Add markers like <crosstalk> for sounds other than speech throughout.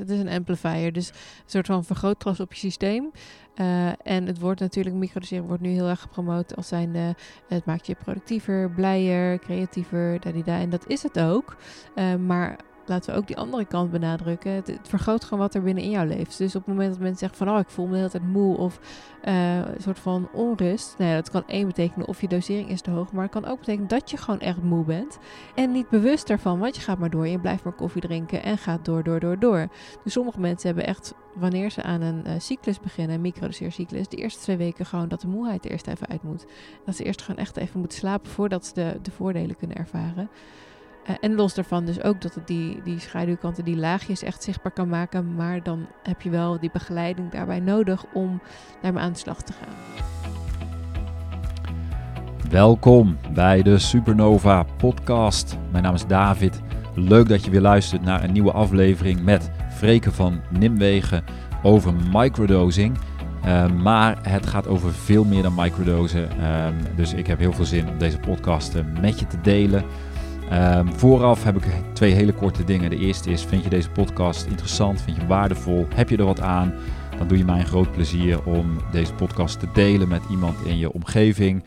Het is een amplifier, dus een soort van vergrootglas op je systeem. Uh, en het wordt natuurlijk, microdoseren wordt nu heel erg gepromoot als zijnde, het maakt je productiever, blijer, creatiever, dadida. En dat is het ook. Uh, maar laten we ook die andere kant benadrukken. Het, vergroot gewoon wat er binnenin jou leeft. Dus op het moment dat mensen zeggen van, oh, ik voel me de hele tijd moe of uh, een soort van onrust. Nou ja, dat kan één betekenen of je dosering is te hoog, maar het kan ook betekenen dat je gewoon echt moe bent. En niet bewust daarvan, want je gaat maar door. Je blijft maar koffie drinken en gaat door, door, door, door. Dus sommige mensen hebben echt, wanneer ze aan een uh, cyclus beginnen, een microdoseercyclus, de eerste twee weken gewoon dat de moeheid er eerst even uit moet. Dat ze eerst gewoon echt even moeten slapen voordat ze de, de voordelen kunnen ervaren. Uh, en los daarvan dus ook dat het die, die schaduwkanten, die laagjes echt zichtbaar kan maken. Maar dan heb je wel die begeleiding daarbij nodig om daarmee aan de slag te gaan. Welkom bij de Supernova podcast. Mijn naam is David. Leuk dat je weer luistert naar een nieuwe aflevering met Freke van Nimwegen over microdosing. Uh, maar het gaat over veel meer dan microdosen. Uh, dus ik heb heel veel zin om deze podcast uh, met je te delen. Um, vooraf heb ik twee hele korte dingen. De eerste is, vind je deze podcast interessant? Vind je waardevol? Heb je er wat aan? Dan doe je mij een groot plezier om deze podcast te delen met iemand in je omgeving.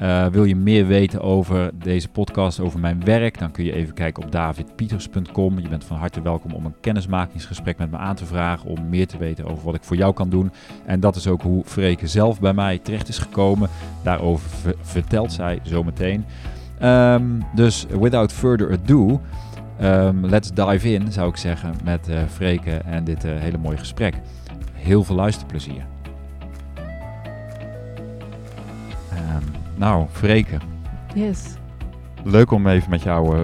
Uh, wil je meer weten over deze podcast, over mijn werk? Dan kun je even kijken op davidpieters.com. Je bent van harte welkom om een kennismakingsgesprek met me aan te vragen. Om meer te weten over wat ik voor jou kan doen. En dat is ook hoe Freke zelf bij mij terecht is gekomen. Daarover vertelt zij zometeen. Um, dus without further ado, um, let's dive in, zou ik zeggen, met uh, Freke en dit uh, hele mooie gesprek. Heel veel luisterplezier. Um, nou, Freke. Yes. Leuk om even met jou uh,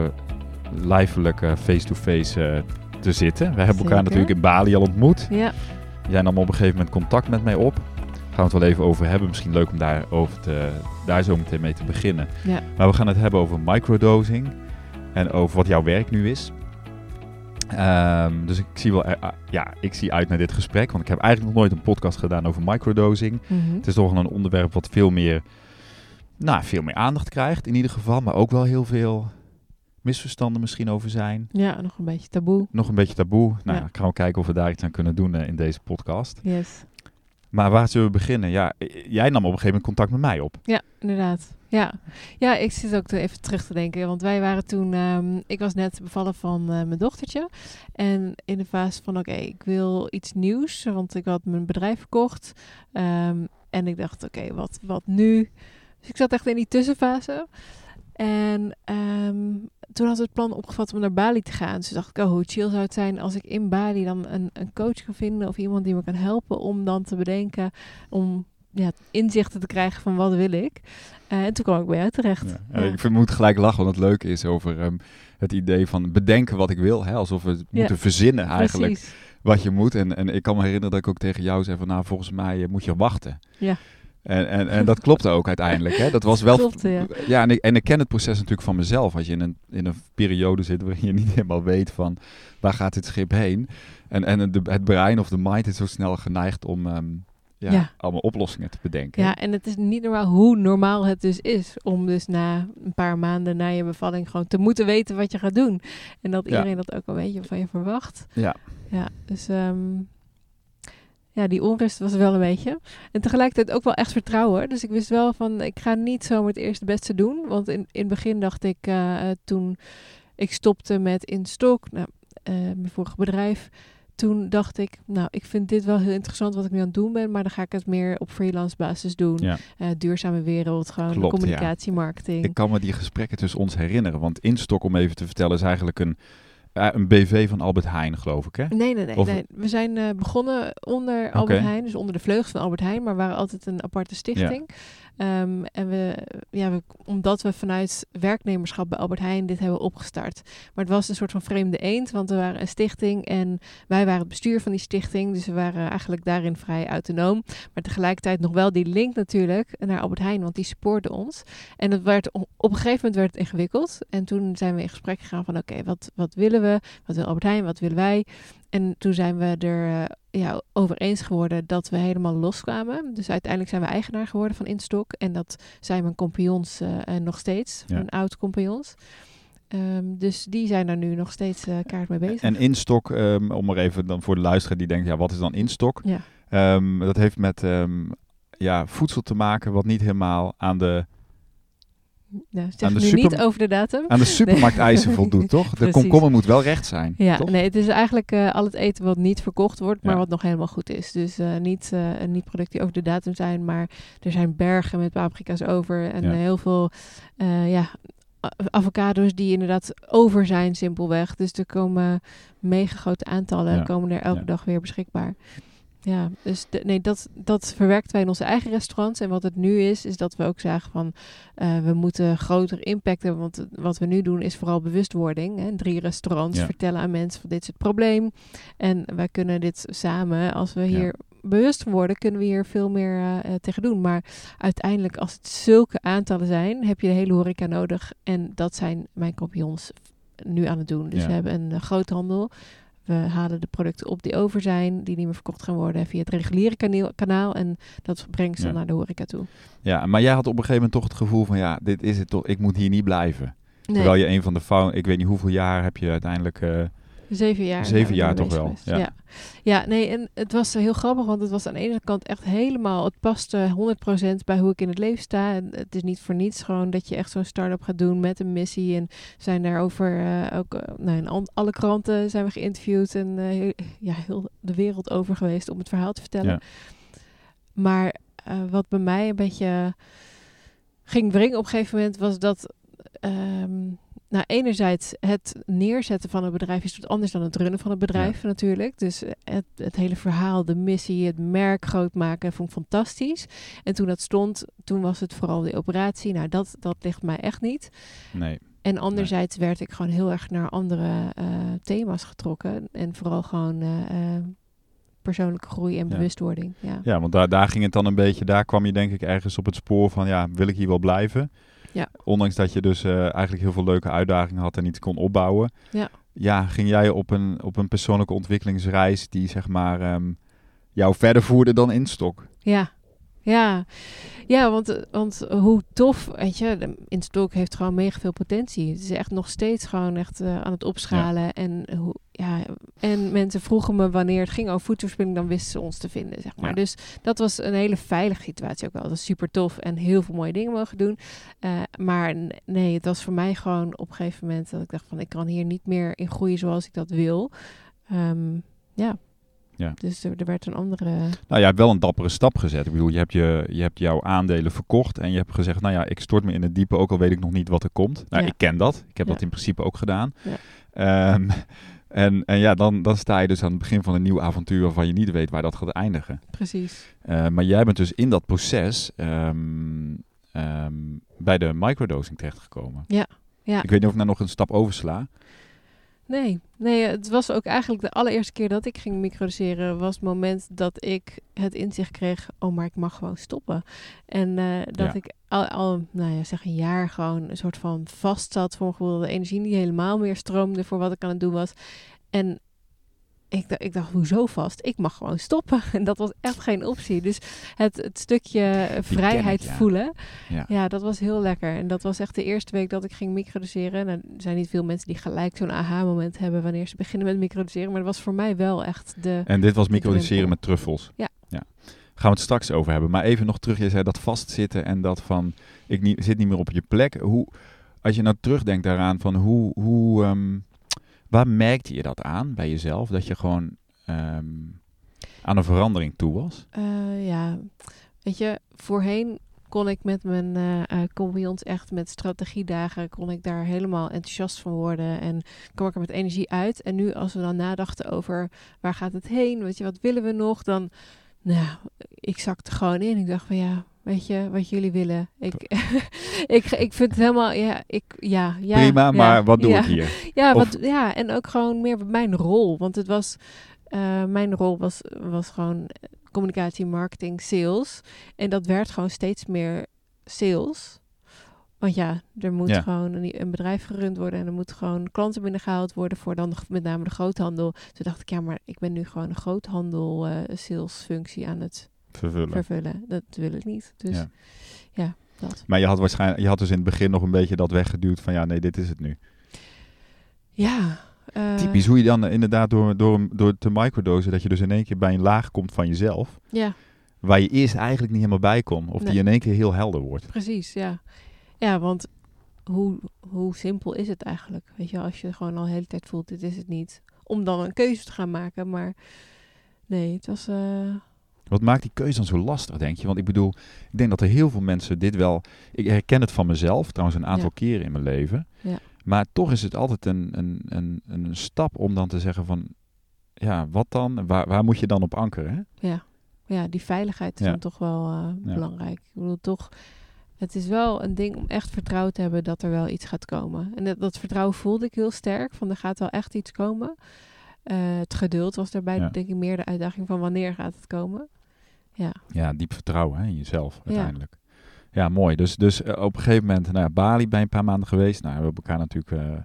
lijfelijk face-to-face te zitten. We hebben Zeker. elkaar natuurlijk in Bali al ontmoet. Ja. Jij nam op een gegeven moment contact met mij op gaan we het wel even over hebben. Misschien leuk om daar, over te, daar zo meteen mee te beginnen. Ja. Maar we gaan het hebben over microdosing en over wat jouw werk nu is. Um, dus ik zie, wel, uh, ja, ik zie uit naar dit gesprek, want ik heb eigenlijk nog nooit een podcast gedaan over microdosing. Mm -hmm. Het is toch wel een onderwerp wat veel meer, nou, veel meer aandacht krijgt in ieder geval, maar ook wel heel veel misverstanden misschien over zijn. Ja, nog een beetje taboe. Nog een beetje taboe. Nou, Ja. gaan we kijken of we daar iets aan kunnen doen uh, in deze podcast. Yes. Maar waar zullen we beginnen? Ja, jij nam op een gegeven moment contact met mij op. Ja, inderdaad. Ja. ja, ik zit ook even terug te denken. Want wij waren toen, um, ik was net bevallen van uh, mijn dochtertje. En in de fase van, oké, ik wil iets nieuws. Want ik had mijn bedrijf verkocht. Um, en ik dacht, oké, wat, wat nu? Dus ik zat echt in die tussenfase. En um, toen had het plan opgevat om naar Bali te gaan. Dus dacht ik, oh, hoe chill zou het zijn als ik in Bali dan een, een coach kan vinden of iemand die me kan helpen om dan te bedenken, om ja, inzichten te krijgen van wat wil ik. Uh, en toen kwam ik bij jou terecht. Ja. Ja. Ik moet gelijk lachen, want het leuke is over um, het idee van bedenken wat ik wil. Hè? Alsof we het moeten verzinnen eigenlijk Precies. wat je moet. En, en ik kan me herinneren dat ik ook tegen jou zei van, nou, volgens mij moet je wachten. Ja. En, en, en dat klopte ook uiteindelijk. Hè? Dat was wel. Klopte, ja. ja en, ik, en ik ken het proces natuurlijk van mezelf. Als je in een, in een periode zit waarin je niet helemaal weet van waar gaat dit schip heen. En, en de, het brein of de mind is zo snel geneigd om um, ja, Ja. allemaal oplossingen te bedenken. Ja, en het is niet normaal hoe normaal het dus is om dus na een paar maanden na je bevalling gewoon te moeten weten wat je gaat doen. En dat Ja. iedereen dat ook een beetje van je verwacht. Ja. Ja, dus ehm, ja, die onrust was wel een beetje. En tegelijkertijd ook wel echt vertrouwen. Dus ik wist wel van, ik ga niet zo het eerste beste doen. Want in, in het begin dacht ik, eh, toen ik stopte met in stok, nou, eh, mijn vorige bedrijf, toen dacht ik, nou, ik vind dit wel heel interessant wat ik nu aan het doen ben, maar dan ga ik het meer op freelance basis doen. Ja. Eh, duurzame wereld, gewoon Klopt, ja. communicatie, marketing. Ik kan me die gesprekken tussen ons herinneren. Want Instok, om even te vertellen, is eigenlijk een, een BV van Albert Heijn, geloof ik. Hè? Nee, nee, nee. Of- nee. We zijn eh, begonnen onder Albert Heijn, dus onder de vleugels van Albert Heijn, maar we waren altijd een aparte stichting. Ehm, en we, ja, we, omdat we vanuit werknemerschap bij Albert Heijn dit hebben opgestart. Maar het was een soort van vreemde eend, want we waren een stichting en wij waren het bestuur van die stichting. Dus we waren eigenlijk daarin vrij autonoom. Maar tegelijkertijd nog wel die link natuurlijk naar Albert Heijn, want die supportte ons. En het werd, op een gegeven moment werd het ingewikkeld. En toen zijn we in gesprek gegaan van oké, wat, wat willen we? Wat wil Albert Heijn? Wat willen wij? En toen zijn we er eh, ja, over eens geworden dat we helemaal loskwamen. Dus uiteindelijk zijn we eigenaar geworden van Instok. En dat zijn mijn compagnons eh, en nog steeds, Ja. mijn oud compagnons. Ehm, dus die zijn er nu nog steeds uh, kaart mee bezig. En instok, um, om maar even dan voor de luisteraar die denkt, ja, wat is dan instok? Ja. Um, dat heeft met ja, voedsel te maken wat niet helemaal aan de nou, zeg nu niet over de datum. Aan de supermarkteisen nee. voldoet, <laughs> toch? De komkommer moet wel recht zijn. Ja, toch? nee, het is eigenlijk uh, al het eten wat niet verkocht wordt, maar wat nog helemaal goed is. Dus uh, niet, uh, niet producten die over de datum zijn, maar er zijn bergen met paprika's over en ja. heel veel ja, avocado's die inderdaad over zijn, simpelweg. Dus er komen mega grote aantallen, ja. komen er elke dag weer beschikbaar. Ja, dus de, nee, dat, dat verwerkt wij in onze eigen restaurants. En wat het nu is, is dat we ook zagen van uh, we moeten groter impact hebben. Want wat we nu doen is vooral bewustwording. Hè. Drie restaurants ja. vertellen aan mensen van dit is het probleem. En wij kunnen dit samen, als we hier ja. bewust worden, kunnen we hier veel meer uh, tegen doen. Maar uiteindelijk, als het zulke aantallen zijn, heb je de hele horeca nodig. En dat zijn mijn compagnons nu aan het doen. Dus we hebben een groothandel. We halen de producten op die over zijn, die niet meer verkocht gaan worden via het reguliere kanaal. kanaal en dat brengt ze ja. naar de horeca toe. Ja, maar jij had op een gegeven moment toch het gevoel van ja, dit is het toch, ik moet hier niet blijven. Nee. Terwijl je een van de fouten, ik weet niet hoeveel jaar heb je uiteindelijk... Uh, Zeven jaar. Zeven jaar toch wel. Ja. ja. Ja. nee, en het was heel grappig, want het was aan de ene kant echt helemaal, het paste 100% bij hoe ik in het leven sta. En het is niet voor niets gewoon dat je echt zo'n start-up gaat doen met een missie. En zijn daarover uh, ook, uh, nou, in alle kranten zijn we geïnterviewd en uh, heel, ja, heel de wereld over geweest om het verhaal te vertellen. Ja. Maar wat bij mij een beetje ging wringen op een gegeven moment was dat. Um, nou, enerzijds het neerzetten van een bedrijf is wat anders dan het runnen van een bedrijf ja. natuurlijk. Dus het, het, hele verhaal, de missie, het merk groot maken, vond ik fantastisch. En toen dat stond, toen was het vooral de operatie. Nou, dat, dat ligt mij echt niet. Nee. En anderzijds nee. werd ik gewoon heel erg naar andere uh, thema's getrokken. En vooral gewoon uh, uh, persoonlijke groei en bewustwording. Ja, ja. ja want daar, daar ging het dan een beetje, daar kwam je denk ik ergens op het spoor van, ja, wil ik hier wel blijven? Ja. Ondanks dat je dus uh, eigenlijk heel veel leuke uitdagingen had en iets kon opbouwen. Ja. Ja, ging jij op een, op een persoonlijke ontwikkelingsreis die zeg maar um, jou verder voerde dan instok? Ja, ja, ja want, want hoe tof, weet je, Instok heeft gewoon mega veel potentie. Het is echt nog steeds gewoon echt uh, aan het opschalen. Ja. En, hoe, ja, en mensen vroegen me wanneer het ging over voedselverspilling, dan wisten ze ons te vinden, zeg maar. Ja. Dus dat was een hele veilige situatie ook wel. Dat was super tof en heel veel mooie dingen mogen doen. Uh, maar nee, het was voor mij gewoon op een gegeven moment dat ik dacht van, ik kan hier niet meer in groeien zoals ik dat wil. Um, ja, ja. Dus er, er, werd een andere. Nou, je hebt wel een dappere stap gezet. Ik bedoel, je hebt, je, je hebt jouw aandelen verkocht en je hebt gezegd, nou ja, ik stort me in het diepe, ook al weet ik nog niet wat er komt. Nou, ja. ik ken dat. Ik heb Ja. dat in principe ook gedaan. Ja. Um, en, en ja, dan, dan sta je dus aan het begin van een nieuw avontuur waarvan je niet weet waar dat gaat eindigen. Precies. Uh, maar jij bent dus in dat proces um, um, bij de microdosing terechtgekomen. Ja. ja. Ik weet niet of ik nou nog een stap oversla. Nee, nee, het was ook eigenlijk de allereerste keer dat ik ging microdoseren, was het moment dat ik het inzicht kreeg, oh, maar ik mag gewoon stoppen. En uh, dat Ja. ik al, al, nou ja, zeg een jaar gewoon een soort van vast zat voor een gevoel dat de energie niet helemaal meer stroomde voor wat ik aan het doen was. En ik, dacht- ik dacht, hoezo vast? Ik mag gewoon stoppen. <laughs> En dat was echt geen optie. Dus het, het stukje vrijheid ja. voelen, Ja. ja, dat was heel lekker. En dat was echt de eerste week dat ik ging microdoseren. Nou, er zijn niet veel mensen die gelijk zo'n aha-moment hebben wanneer ze beginnen met microdoseren. Maar dat was voor mij wel echt de... En dit was microdoseren met truffels. Ja. ja. Gaan we het straks over hebben. Maar even nog terug, je zei dat vastzitten en dat van, ik niet, zit niet meer op je plek. Hoe, als je nou terugdenkt daaraan, van hoe, hoe ehm, waar merkte je dat aan bij jezelf? Dat je gewoon ehm, aan een verandering toe was? Eh, ja, weet je, voorheen kon ik met mijn compagnons echt met strategiedagen, kon ik daar helemaal enthousiast van worden en kwam ik er met energie uit. En nu als we dan nadachten over waar gaat het heen, weet je, wat willen we nog, dan, nou, ik zakte gewoon in. Ik dacht van ja, weet je, wat jullie willen. Ik, <laughs> ik, ik vind het helemaal, ja, ik, ja, ja. Prima, ja, maar wat doe ja. ik hier? <laughs> Ja, Of- wat, ja, en ook gewoon meer mijn rol. Want het was, eh, mijn rol was, was gewoon communicatie, marketing, sales. En dat werd gewoon steeds meer sales. Want ja, er moet Ja. gewoon een, een bedrijf gerund worden en er moeten gewoon klanten binnengehaald worden voor dan de- met name de groothandel. Toen dacht ik, ja, maar ik ben nu gewoon een groothandel eh salesfunctie aan het Vervullen. vervullen. Dat wil ik niet. Dus Ja. ja, dat. Maar je had waarschijnlijk, je had dus in het begin nog een beetje dat weggeduwd van ja, nee, dit is het nu. Ja. eh, Typisch hoe je dan inderdaad door, door, door te microdosen, dat je dus in één keer bij een laag komt van jezelf, Ja, waar je eerst eigenlijk niet helemaal bij kon. Of Nee. die in één keer heel helder wordt. precies. Ja, ja want hoe, hoe simpel is het eigenlijk? Weet je, als je gewoon al de hele tijd voelt, dit is het niet. Om dan een keuze te gaan maken. Maar nee, het was... eh, Wat maakt die keuze dan zo lastig, denk je? Want ik bedoel, ik denk dat er heel veel mensen dit wel... Ik herken het van mezelf, trouwens een aantal Ja. keren in mijn leven. Ja. Maar toch is het altijd een, een, een, een stap om dan te zeggen van... Ja, wat dan? Waar, waar moet je dan op ankeren? Hè? ja. ja, die veiligheid is Ja. dan toch wel eh, belangrijk. Ik bedoel, toch... Het is wel een ding om echt vertrouwen te hebben dat er wel iets gaat komen. En dat, dat vertrouwen voelde ik heel sterk. Van er gaat wel echt iets komen. Eh, het geduld was daarbij Ja. denk ik meer de uitdaging van wanneer gaat het komen. Ja, Ja, diep vertrouwen hè, in jezelf uiteindelijk. Ja, mooi. Dus, dus eh, op een gegeven moment, nou ja, Bali bij een paar maanden geweest. Nou, we hebben elkaar natuurlijk eh,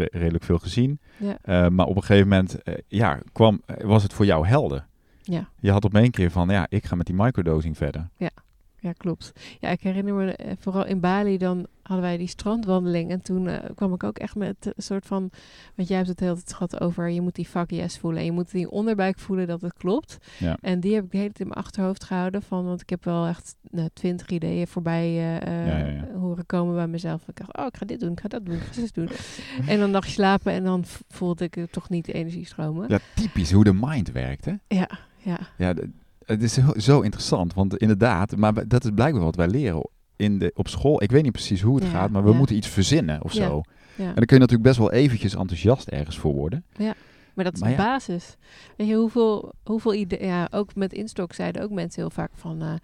re- redelijk veel gezien. ja, Eh, maar op een gegeven moment, ja, kwam, was het voor jou helder. ja. Je had op één keer van, ja, ik ga met die microdosing verder. Ja, klopt. Ja, ik herinner me eh, vooral in Bali, dan hadden wij die strandwandeling. En toen eh, kwam ik ook echt met een soort van... Want jij hebt het de hele tijd gehad over... je moet die fuck yes voelen. En je moet die onderbuik voelen dat het klopt. Ja. En die heb ik de hele tijd in mijn achterhoofd gehouden. Van, want ik heb wel echt nou, twintig ideeën voorbij eh, eh, Ja, ja, ja. horen komen bij mezelf. Ik dacht, oh, ik ga dit doen, ik ga dat doen, ik ga dit doen. en dan dacht je slapen en dan voelde ik eh, toch niet de energie stromen. Ja, typisch hoe de mind werkt, hè? ja. ja. Ja, het is zo, zo interessant, want inderdaad, maar dat is blijkbaar wat wij leren in de, op school. Ik weet niet precies hoe het Ja, gaat, maar we ja. moeten iets verzinnen of Ja, zo. ja. En dan kun je natuurlijk best wel eventjes enthousiast ergens voor worden. Maar dat is Maar de ja. basis. Weet je, hoeveel, hoeveel ideeën... Ja, ook met Instok zeiden ook mensen heel vaak van... eh, ja,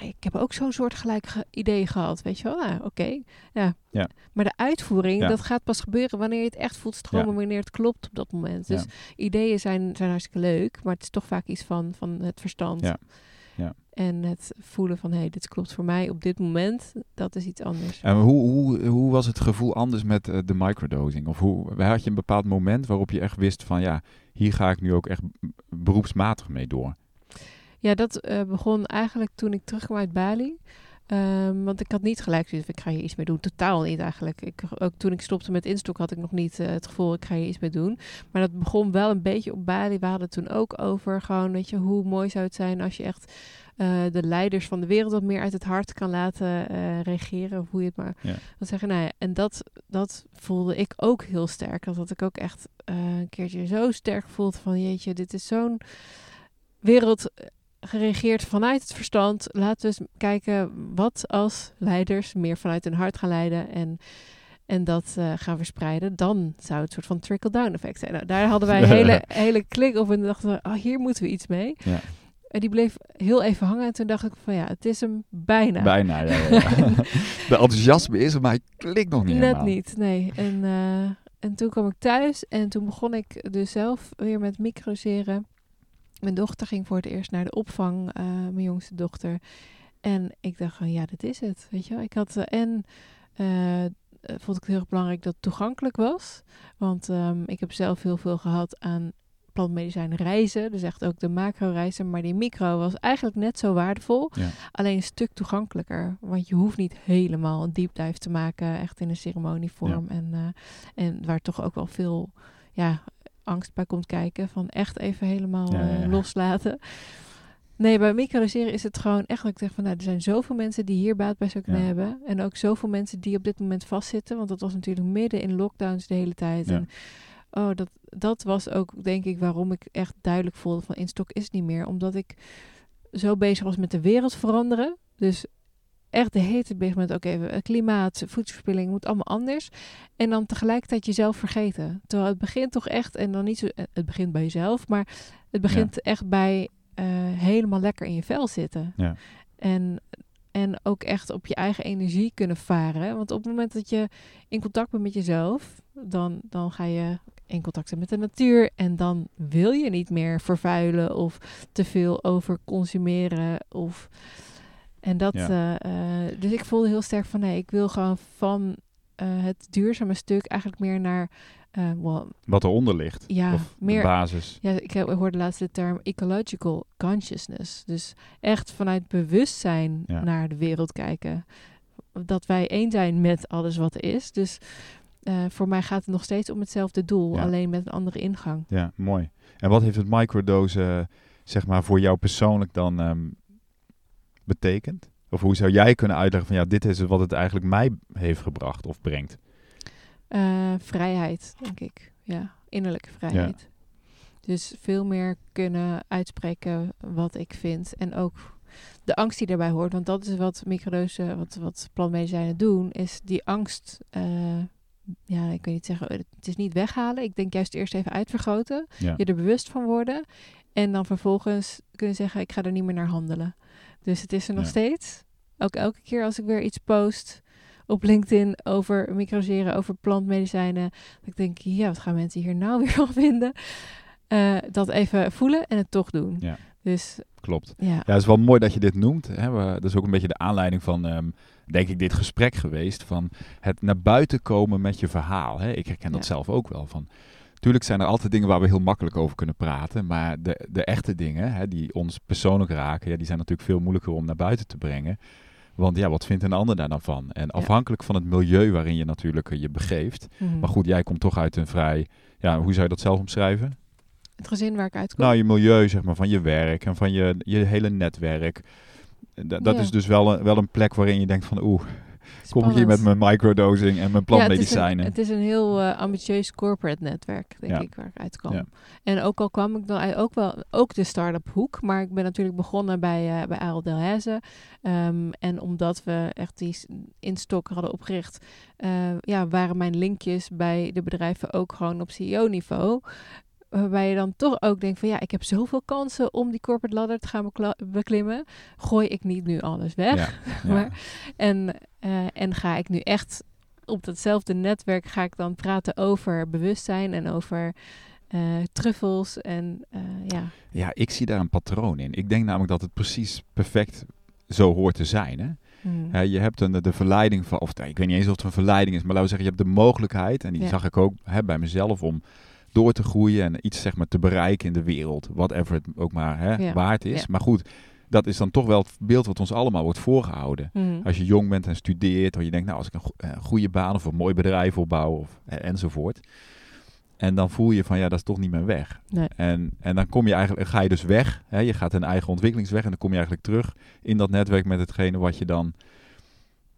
ik heb ook zo'n soort gelijk ge- idee gehad, weet je wel. Nou, oké. Ja. Ja. Maar de uitvoering, Ja. dat gaat pas gebeuren wanneer je het echt voelt stromen, wanneer het klopt op dat moment. Dus ideeën zijn, zijn hartstikke leuk, maar het is toch vaak iets van, van het verstand. Ja. Ja. En het voelen van, hé, hey, dit klopt voor mij op dit moment, dat is iets anders. En hoe, hoe, hoe was het gevoel anders met eh, de microdosing? Of hoe, had je een bepaald moment waarop je echt wist van ja, hier ga ik nu ook echt beroepsmatig mee door? Ja, dat eh, begon eigenlijk toen ik terugkwam uit Bali. Ehm, want ik had niet gelijk van, ik ga hier iets mee doen. Totaal niet eigenlijk. Ik, ook toen ik stopte met instok had ik nog niet eh, het gevoel, ik ga hier iets mee doen. Maar dat begon wel een beetje op Bali. We hadden het toen ook over gewoon, weet je, hoe mooi zou het zijn als je echt eh, de leiders van de wereld wat meer uit het hart kan laten eh, reageren. Of hoe je het maar Ja. wil zeggen. Nou ja, en dat, dat voelde ik ook heel sterk. Dat had ik ook echt een keertje zo sterk gevoeld van, jeetje, dit is zo'n wereld geregeerd vanuit het verstand. Laten we eens kijken wat als leiders meer vanuit hun hart gaan leiden en, en dat eh, gaan verspreiden. Dan zou het soort van trickle-down effect zijn. Nou, daar hadden wij een <laughs> hele, hele klik op en dachten we, oh, hier moeten we iets mee. Ja. En die bleef heel even hangen en toen dacht ik van ja, het is hem bijna. Bijna, ja. ja, ja. <laughs> de enthousiasme is er, maar hij klikt nog niet Net helemaal. niet, nee. En, eh, en toen kwam ik thuis en toen begon ik dus zelf weer met microseren. Mijn dochter ging voor het eerst naar de opvang, eh, mijn jongste dochter. En ik dacht van ja, dit is het. Weet je wel. Ik had eh, en eh, vond ik het heel erg belangrijk dat het toegankelijk was. Want ehm, ik heb zelf heel veel gehad aan plantmedicijn reizen. Dus echt ook de macro-reizen. Maar die micro was eigenlijk net zo waardevol. Ja. Alleen een stuk toegankelijker. Want je hoeft niet helemaal een deep dive te maken. Echt in een ceremonievorm. En, en waar toch ook wel veel ja, angst bij komt kijken. Van echt even helemaal Ja, ja, eh, ja. loslaten. Nee, bij microdoseren is het gewoon echt dat ik zeg van nou, er zijn zoveel mensen die hier baat bij zou kunnen hebben. En ook zoveel mensen die op dit moment vastzitten. Want dat was natuurlijk midden in lockdowns de hele tijd. En oh, dat, dat was ook denk ik waarom ik echt duidelijk voelde van instok is het niet meer. Omdat ik zo bezig was met de wereld veranderen. Dus echt de hele tijd bezig met oké, we- klimaat, voedselverspilling moet allemaal anders. En dan tegelijkertijd jezelf vergeten. Terwijl het begint toch echt, en dan niet zo, eh, het begint bij jezelf, maar het begint echt bij eh, helemaal lekker in je vel zitten. Ja. En, en ook echt op je eigen energie kunnen varen. Want op het moment dat je in contact bent met jezelf, dan, dan ga je in contact zijn met de natuur. En dan wil je niet meer vervuilen of te veel over consumeren. Of, en dat, Ja. eh, eh, dus ik voelde heel sterk van nee, ik wil gewoon van eh, het duurzame stuk eigenlijk meer naar, well, Wat eronder ligt. ja, of meer basis. ja, ik heb- ik hoorde laatst de term ecological consciousness. Dus echt vanuit bewustzijn Ja. naar de wereld kijken. Dat wij één zijn met alles wat er is. Dus voor mij gaat het nog steeds om hetzelfde doel, Ja. alleen met een andere ingang. Ja, mooi. En wat heeft het microdosen, zeg maar, voor jou persoonlijk dan ehm, betekend? Of hoe zou jij kunnen uitleggen van ja, dit is wat het eigenlijk mij heeft gebracht of brengt? Eh, vrijheid, denk ik. Ja, innerlijke vrijheid. Dus veel meer kunnen uitspreken wat ik vind. En ook de angst die daarbij hoort. Want dat is wat microdosen, wat, wat plantmedicijnen doen, is die angst. eh, ja, ik weet niet zeggen, het is niet weghalen. Ik denk juist eerst even uitvergroten. Ja. Je er bewust van worden. En dan vervolgens kunnen zeggen, ik ga er niet meer naar handelen. Dus het is er nog Ja. steeds. Ook elke keer als ik weer iets post op LinkedIn over microseren, over plantmedicijnen. Dat ik denk, ja, wat gaan mensen hier nou <laughs> weer van vinden? Eh, dat even voelen en het toch doen. Ja. Dus Klopt. ja, Ja, het is wel mooi dat je dit noemt. Hè. We, dat is ook een beetje de aanleiding van, ehm, denk ik, dit gesprek geweest. Van het naar buiten komen met je verhaal. Hè. Ik herken dat zelf ook wel. Van, tuurlijk zijn er altijd dingen waar we heel makkelijk over kunnen praten. Maar de, de echte dingen hè, die ons persoonlijk raken, ja, die zijn natuurlijk veel moeilijker om naar buiten te brengen. Want ja, wat vindt een ander daar dan van? En afhankelijk van het milieu waarin je natuurlijk eh, je begeeft. mhm. Maar goed, jij komt toch uit een vrij, ja, hoe zou je dat zelf omschrijven? het gezin waar ik uitkom. Nou, je milieu, zeg maar, van je werk en van je, je hele netwerk. Da- dat Ja. is dus wel een, wel een plek waarin je denkt van, oeh, kom ik hier met mijn microdosing en mijn plantmedicijnen. Ja, het, is een, het is een heel eh, ambitieus corporate netwerk, denk Ja. ik, waar ik uitkwam. Ja. En ook al kwam ik dan uit- ook wel ook de start-up hoek, maar ik ben natuurlijk begonnen bij, eh bij Aral Delhaize. Ehm, en omdat we echt die instok hadden opgericht, eh, ja, waren mijn linkjes bij de bedrijven ook gewoon op CEO-niveau. Waarbij je dan toch ook denkt van ja, ik heb zoveel kansen om die corporate ladder te gaan beklimmen. Gooi ik niet nu alles weg? Ja, <laughs> ja. Maar- En, eh, en ga ik nu echt op datzelfde netwerk ga ik dan praten over bewustzijn en over eh, truffels en eh, ja. ja, ik zie daar een patroon in. Ik denk namelijk dat het precies perfect zo hoort te zijn. Hè? Hmm. Hè, je hebt een, de verleiding van, of ik weet niet eens of het een verleiding is, maar laten we zeggen, je hebt de mogelijkheid, en die Ja. zag ik ook hè, bij mezelf, om door te groeien en iets zeg maar te bereiken in de wereld, whatever het ook maar hè, Ja. waard is. Ja. Maar goed, dat is dan toch wel het beeld wat ons allemaal wordt voorgehouden. Hmm. Als je jong bent en studeert, of je denkt, nou, als ik een, go- een goede baan of een mooi bedrijf opbouw, of, eh, enzovoort. En dan voel je van, ja, dat is toch niet mijn weg. Nee. En, en dan kom je eigenlijk, ga je dus weg. Hè, je gaat een eigen ontwikkelingsweg en dan kom je eigenlijk terug in dat netwerk met hetgene wat je dan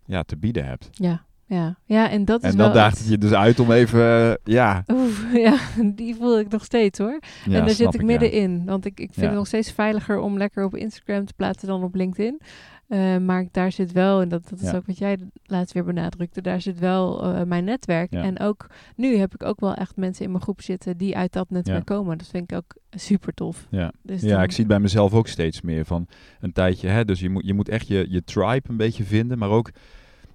ja, te bieden hebt. Ja, ja, ja, en dat is En dan wel daagt het je dus uit om even, eh, ja. Oef, <laughs> ja, die voel ik nog steeds hoor. ja en daar zit ik ja. middenin. Want ik, ik vind Ja. het nog steeds veiliger om lekker op Instagram te plaatsen dan op LinkedIn. Eh, maar daar zit wel, en dat, dat is ook wat jij laatst weer benadrukte, daar zit wel eh, mijn netwerk. En ook nu heb ik ook wel echt mensen in mijn groep zitten die uit dat netwerk komen. Dat vind ik ook super tof. Ja. Dus Ja, dan- ik zie het bij mezelf ook steeds meer van een tijdje. Hè, dus je moet, je moet echt je, je tribe een beetje vinden, maar ook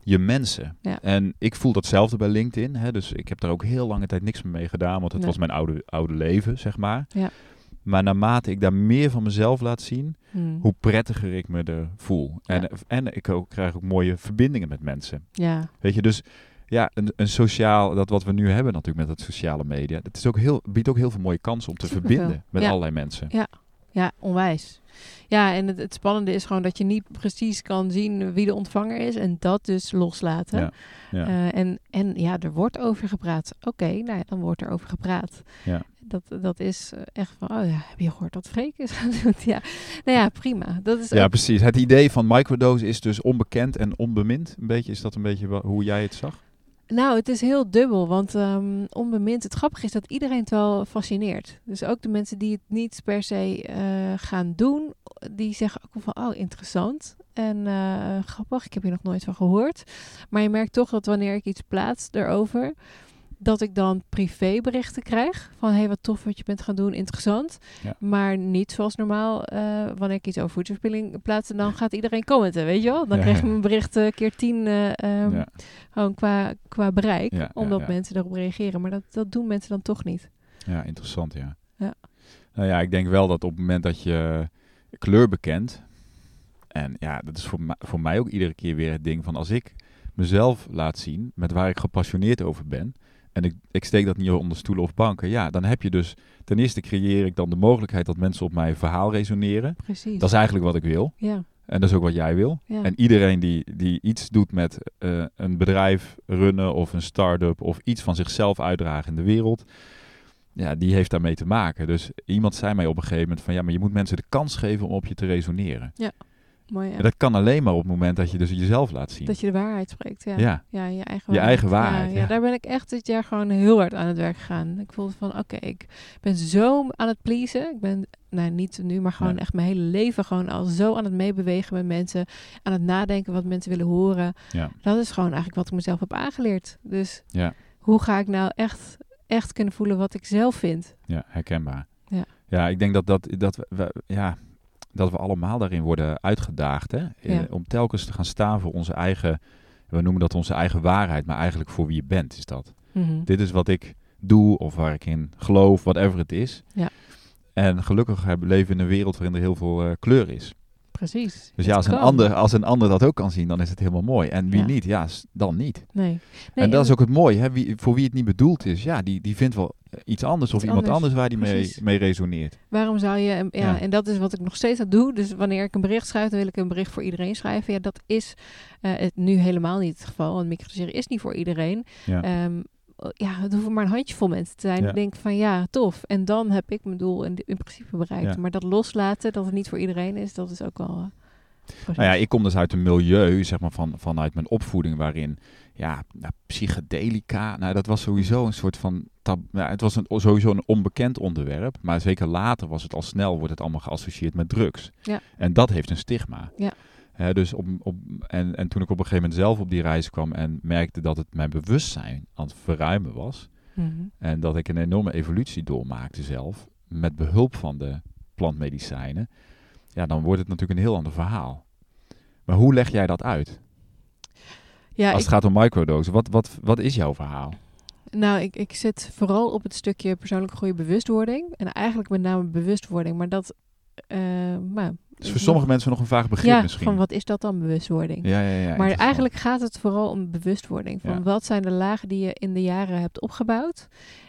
je mensen. Ja. En ik voel datzelfde bij LinkedIn. Hè, dus ik heb daar ook heel lange tijd niks meer mee gedaan, want het Nee. was mijn oude, oude leven, zeg maar. Ja. Maar naarmate ik daar meer van mezelf laat zien, Hmm. hoe prettiger ik me er voel. Ja. En, en ik ook, krijg ook mooie verbindingen met mensen. Ja, Weet je, dus ja, een, een sociaal, dat wat we nu hebben natuurlijk met het sociale media, dat is ook heel, biedt ook heel veel mooie kansen om te verbinden met allerlei mensen. ja, onwijs. Ja, en het, het spannende is gewoon dat je niet precies kan zien wie de ontvanger is en dat dus loslaten. Ja, ja. Eh, en, en ja, er wordt over gepraat. Oké, nou ja, dan wordt er over gepraat. Ja. Dat, dat is eh, echt van, oh ja, heb je gehoord wat Freek is gaan <laughs> doen? Ja, nou ja, prima. Dat is Ja, ook- precies. Het idee van microdose is dus onbekend en onbemind. Een beetje, is dat een beetje hoe jij het zag? Nou, het is heel dubbel, want ehm, onbemind, het grappige is dat iedereen het wel fascineert. Dus ook de mensen die het niet per se eh, gaan doen, die zeggen ook van, oh, interessant. En eh, grappig, ik heb hier nog nooit van gehoord. Maar je merkt toch dat wanneer ik iets plaats erover, dat ik dan privéberichten krijg. Van, hey, wat tof wat je bent gaan doen, interessant. Ja. Maar niet zoals normaal, eh, wanneer ik iets over voedselverspilling plaats, dan gaat iedereen commenten, weet je wel? Dan Ja, krijg je mijn bericht eh, keer tien eh, ehm, ja. gewoon qua, qua bereik, omdat mensen erop reageren. Maar dat, dat doen mensen dan toch niet. ja, interessant, ja. Ja. Nou ja, ik denk wel dat op het moment dat je kleur bekent... En ja, dat is voor, voor mij ook iedere keer weer het ding van... Als ik mezelf laat zien met waar ik gepassioneerd over ben... En ik, ik steek dat niet onder stoelen of banken. Ja, dan heb je dus... Ten eerste creëer ik dan de mogelijkheid dat mensen op mijn verhaal resoneren. Precies. Dat is eigenlijk wat ik wil. ja. En dat is ook wat jij wil. Ja. En iedereen die, die iets doet met eh, een bedrijf runnen of een start-up of iets van zichzelf uitdragen in de wereld, ja, die heeft daarmee te maken. Dus iemand zei mij op een gegeven moment van ja, maar je moet mensen de kans geven om op je te resoneren. Mooi, ja. En dat kan alleen maar op het moment dat je dus jezelf laat zien. Dat je de waarheid spreekt, ja. ja. Ja, je eigen Je waarheid. eigen waarheid, Ja, daar ben ik echt dit jaar gewoon heel hard aan het werk gegaan. Ik voelde van, oké, ik ben zo aan het pleasen. Ik ben, nou niet nu, maar gewoon echt mijn hele leven gewoon al zo aan het meebewegen met mensen. Aan het nadenken wat mensen willen horen. Ja. Dat is gewoon eigenlijk wat ik mezelf heb aangeleerd. Dus Ja. hoe ga ik nou echt, echt kunnen voelen wat ik zelf vind? Ja, herkenbaar. Ja. ja, ik denk dat, dat, dat, we- ja, dat we allemaal daarin worden uitgedaagd. Hè? Eh, Ja. om telkens te gaan staan voor onze eigen, we noemen dat onze eigen waarheid, maar eigenlijk voor wie je bent is dat. Mhm. Dit is wat ik doe of waar ik in geloof, whatever het is. Ja. En gelukkig leven we in een wereld waarin er heel veel eh, kleur is. Precies. Dus ja, als een, ander, als een ander dat ook kan zien, dan is het helemaal mooi. En wie Ja. niet, ja, dan niet. Nee. nee en dat is ook het mooie. Hè? Wie, voor wie het niet bedoeld is, ja, die, die vindt wel iets anders of iemand anders, anders waar die mee, precies. mee resoneert. Waarom zou je, ja, Ja. en dat is wat ik nog steeds aan doe. Dus wanneer ik een bericht schrijf, dan wil ik een bericht voor iedereen schrijven. Ja, dat is eh, het nu helemaal niet het geval. Want microdoseren is niet voor iedereen. Ja. Ehm, ja, het hoeven maar een handjevol mensen te zijn. Ja. Ik denk van ja, tof. En dan heb ik mijn doel in, in principe bereikt. Ja. Maar dat loslaten, dat het niet voor iedereen is, dat is ook wel... eh. Nou ja, ik kom dus uit een milieu, zeg maar, van, vanuit mijn opvoeding waarin, ja, nou, psychedelica, nou, dat was sowieso een soort van, tab, nou, het was een, sowieso een onbekend onderwerp, maar zeker later was het al snel, wordt het allemaal geassocieerd met drugs. Ja. En dat heeft een stigma. Ja. Dus op, op, en, en toen ik op een gegeven moment zelf op die reis kwam en merkte dat het mijn bewustzijn aan het verruimen was, Mhm. en dat ik een enorme evolutie doormaakte zelf, met behulp van de plantmedicijnen, ja, dan wordt het natuurlijk een heel ander verhaal. Maar hoe leg jij dat uit? Ja, Als ik, het gaat om microdosen, wat, wat, wat is jouw verhaal? nou, ik, ik zit vooral op het stukje persoonlijke groei bewustwording. En eigenlijk met name bewustwording. Maar dat... eh maar, Dus voor sommige mensen nog een vaag begrip ja, misschien. van wat is dat dan bewustwording? Ja, ja, ja. maar eigenlijk gaat het vooral om bewustwording. Van Ja. wat zijn de lagen die je in de jaren hebt opgebouwd?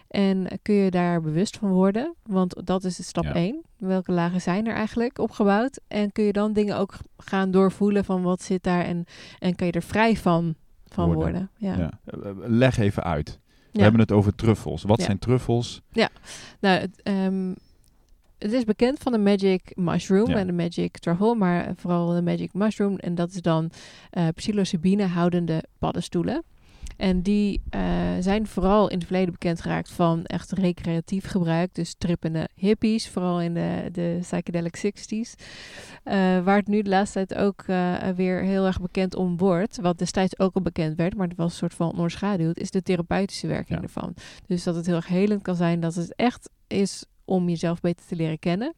En kun je daar bewust van worden? Want dat is stap Ja. 1. Welke lagen zijn er eigenlijk opgebouwd? En kun je dan dingen ook gaan doorvoelen van wat zit daar? En, en kan je er vrij van, van Worden. worden? Ja. Ja. Eh, eh, Leg even uit. We Ja. hebben het over truffels. Wat Ja. zijn truffels? Nou, het, ehm, het is bekend van de Magic Mushroom Ja. en de Magic Truffle, maar vooral de Magic Mushroom. En dat is dan eh psilocybine houdende paddenstoelen. En die eh, zijn vooral in het verleden bekend geraakt van echt recreatief gebruik. Dus trippende hippies, vooral in de, de psychedelic 60s. Eh, waar het nu de laatste tijd ook weer heel erg bekend om wordt. Wat destijds ook al bekend werd, maar het was een soort van onderschaduwd. Is de therapeutische werking Ja. ervan. Dus dat het heel erg helend kan zijn. Dat het echt is om jezelf beter te leren kennen.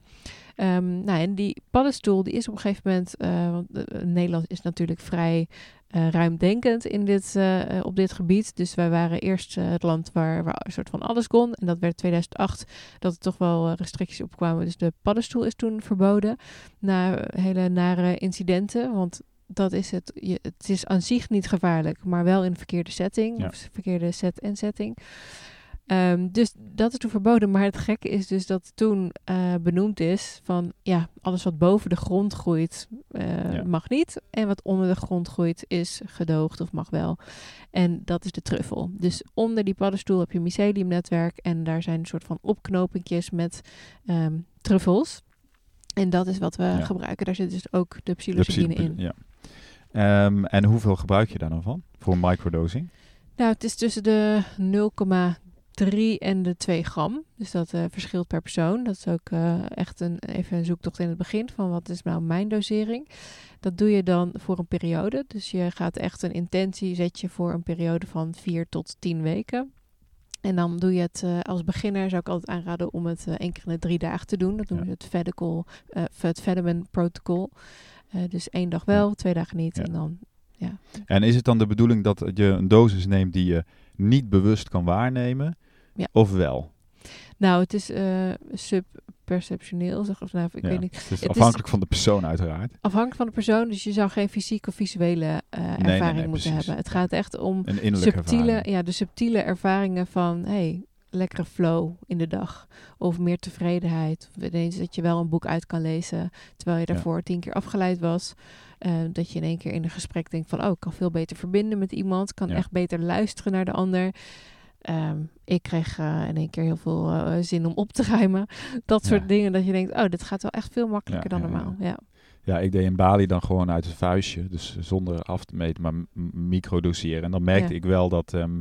Ehm, nou, en die paddenstoel die is op een gegeven moment... eh, want eh, Nederland is natuurlijk vrij eh, ruimdenkend in dit, op dit gebied. Dus wij waren eerst het land waar, waar een soort van alles kon. En dat werd 2008 dat er toch wel restricties op kwamen. Dus de paddenstoel is toen verboden. Na hele nare incidenten. Want dat is het. Je, het is aan zich niet gevaarlijk, maar wel in de verkeerde setting. Ja. Of verkeerde set en setting. Ehm, dus dat is toen verboden. Maar het gekke is dus dat toen eh, benoemd is van ja, alles wat boven de grond groeit eh, Ja. mag niet. En wat onder de grond groeit is gedoogd of mag wel. En dat is de truffel. Dus onder die paddenstoel heb je myceliumnetwerk. En daar zijn een soort van opknopingjes met ehm, truffels. En dat is wat we Ja. gebruiken. Daar zit dus ook de psilocybine in. Ja. Ehm, en hoeveel gebruik je daar dan van? Voor microdosing? Nou, het is tussen de 0,3 en de 2 gram. Dus dat eh, verschilt per persoon. Dat is ook eh, echt een, even een zoektocht in het begin van wat is nou mijn dosering. Dat doe je dan voor een periode. Dus je gaat echt een intentie zet je voor een periode van 4 tot 10 weken. En dan doe je het eh, als beginner, zou ik altijd aanraden om het één keer in de drie dagen te doen. Dat noemen Ja. ze het Fedical, het Fediman Protocol. Dus één dag wel, twee dagen niet. Ja. En dan En is het dan de bedoeling dat je een dosis neemt die je niet bewust kan waarnemen? Ja. Of wel? Nou, het is eh subperceptioneel, zeg of nou, ik Ja. weet niet. Het is afhankelijk van de persoon uiteraard. Afhankelijk van de persoon, dus je zou geen fysieke of visuele eh, nee, ervaring nee, moeten precies. hebben. Het gaat echt om subtiele, ervaring. ja, de subtiele ervaringen van, hey, lekkere flow in de dag. Of meer tevredenheid. Of ineens dat je wel een boek uit kan lezen. Terwijl je Ja. daarvoor tien keer afgeleid was. Eh, dat je in één keer in een gesprek denkt van... oh, ik kan veel beter verbinden met iemand. Kan Ja. echt beter luisteren naar de ander. Ehm, ik kreeg eh, in één keer heel veel eh, zin om op te ruimen. <laughs> Dat Ja. soort dingen dat je denkt... oh, dit gaat wel echt veel makkelijker Ja, dan normaal. Ja. Ja, ik deed in Bali dan gewoon uit het vuistje. Dus zonder af te meten, maar microdoseren. En dan merkte ik wel dat... ehm,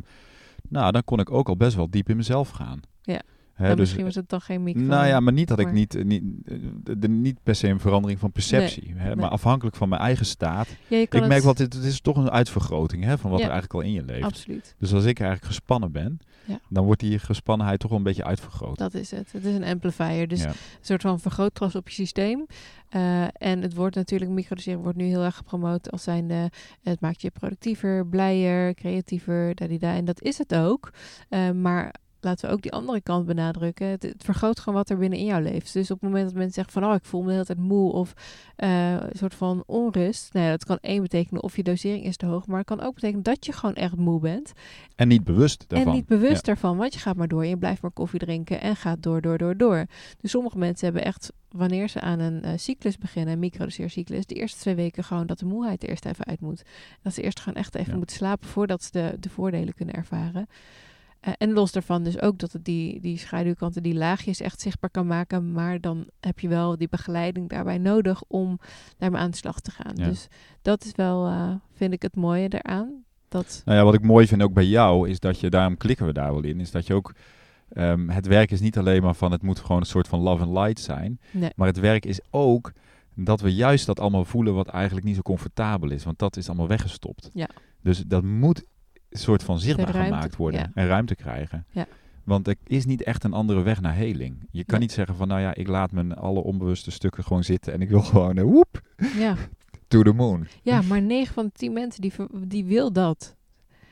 nou, dan kon ik ook al best wel diep in mezelf gaan. Ja. Hè, dus, misschien was het dan geen micro. Nou ja, maar niet dat ik niet, eh, niet, eh, de, niet per se een verandering van perceptie. Hè, nee. Maar afhankelijk van mijn eigen staat. Ja, Ik merk het- wel, dit, het is toch een uitvergroting hè, van wat Ja. er eigenlijk al in je leeft. Absoluut. Dus als ik eigenlijk gespannen ben, Ja. dan wordt die gespannenheid toch wel een beetje uitvergroot. Dat is het. Het is een amplifier. Dus een soort van vergrootglas op je systeem. Eh, en het wordt natuurlijk, microdoseren wordt nu heel erg gepromoot als zijnde, het maakt je productiever, blijer, creatiever, dadida. En dat is het ook. Maar laten we ook die andere kant benadrukken. Het, het vergroot gewoon wat er binnen in jou leeft. Dus op het moment dat mensen zeggen van, oh, ik voel me de hele tijd moe of eh, een soort van onrust. Nou ja, dat kan één betekenen of je dosering is te hoog, maar het kan ook betekenen dat je gewoon echt moe bent. En niet bewust daarvan. En niet bewust Ja. daarvan, want je gaat maar door. Je blijft maar koffie drinken en gaat door, door, door, door. Dus sommige mensen hebben echt, wanneer ze aan een eh, cyclus beginnen, een microdoseercyclus, de eerste twee weken gewoon dat de moeheid er eerst even uit moet. Dat ze eerst gewoon echt even Ja. moeten slapen voordat ze de, de voordelen kunnen ervaren. Eh, en los daarvan dus ook dat het die, die schaduwkanten, die laagjes echt zichtbaar kan maken. Maar dan heb je wel die begeleiding daarbij nodig om aan de slag te gaan. Ja. Dus dat is wel, eh, vind ik het mooie daaraan. Dat, Nou ja, wat ik mooi vind ook bij jou, is dat je, daarom klikken we daar wel in, is dat je ook, ehm, het werk is niet alleen maar van, het moet gewoon een soort van love and light zijn. nee, Maar het werk is ook dat we juist dat allemaal voelen wat eigenlijk niet zo comfortabel is. Want dat is allemaal weggestopt. Ja. Dus dat moet soort van zichtbaar ruimte, gemaakt worden. ja. En ruimte krijgen. Ja. Want er is niet echt een andere weg naar heling. Je kan niet zeggen van, nou ja, ik laat mijn alle onbewuste stukken gewoon zitten. En ik wil <laughs> gewoon, eh, woep, ja. <laughs> to the moon. Ja, maar 9 van de 10 mensen die, die wil dat.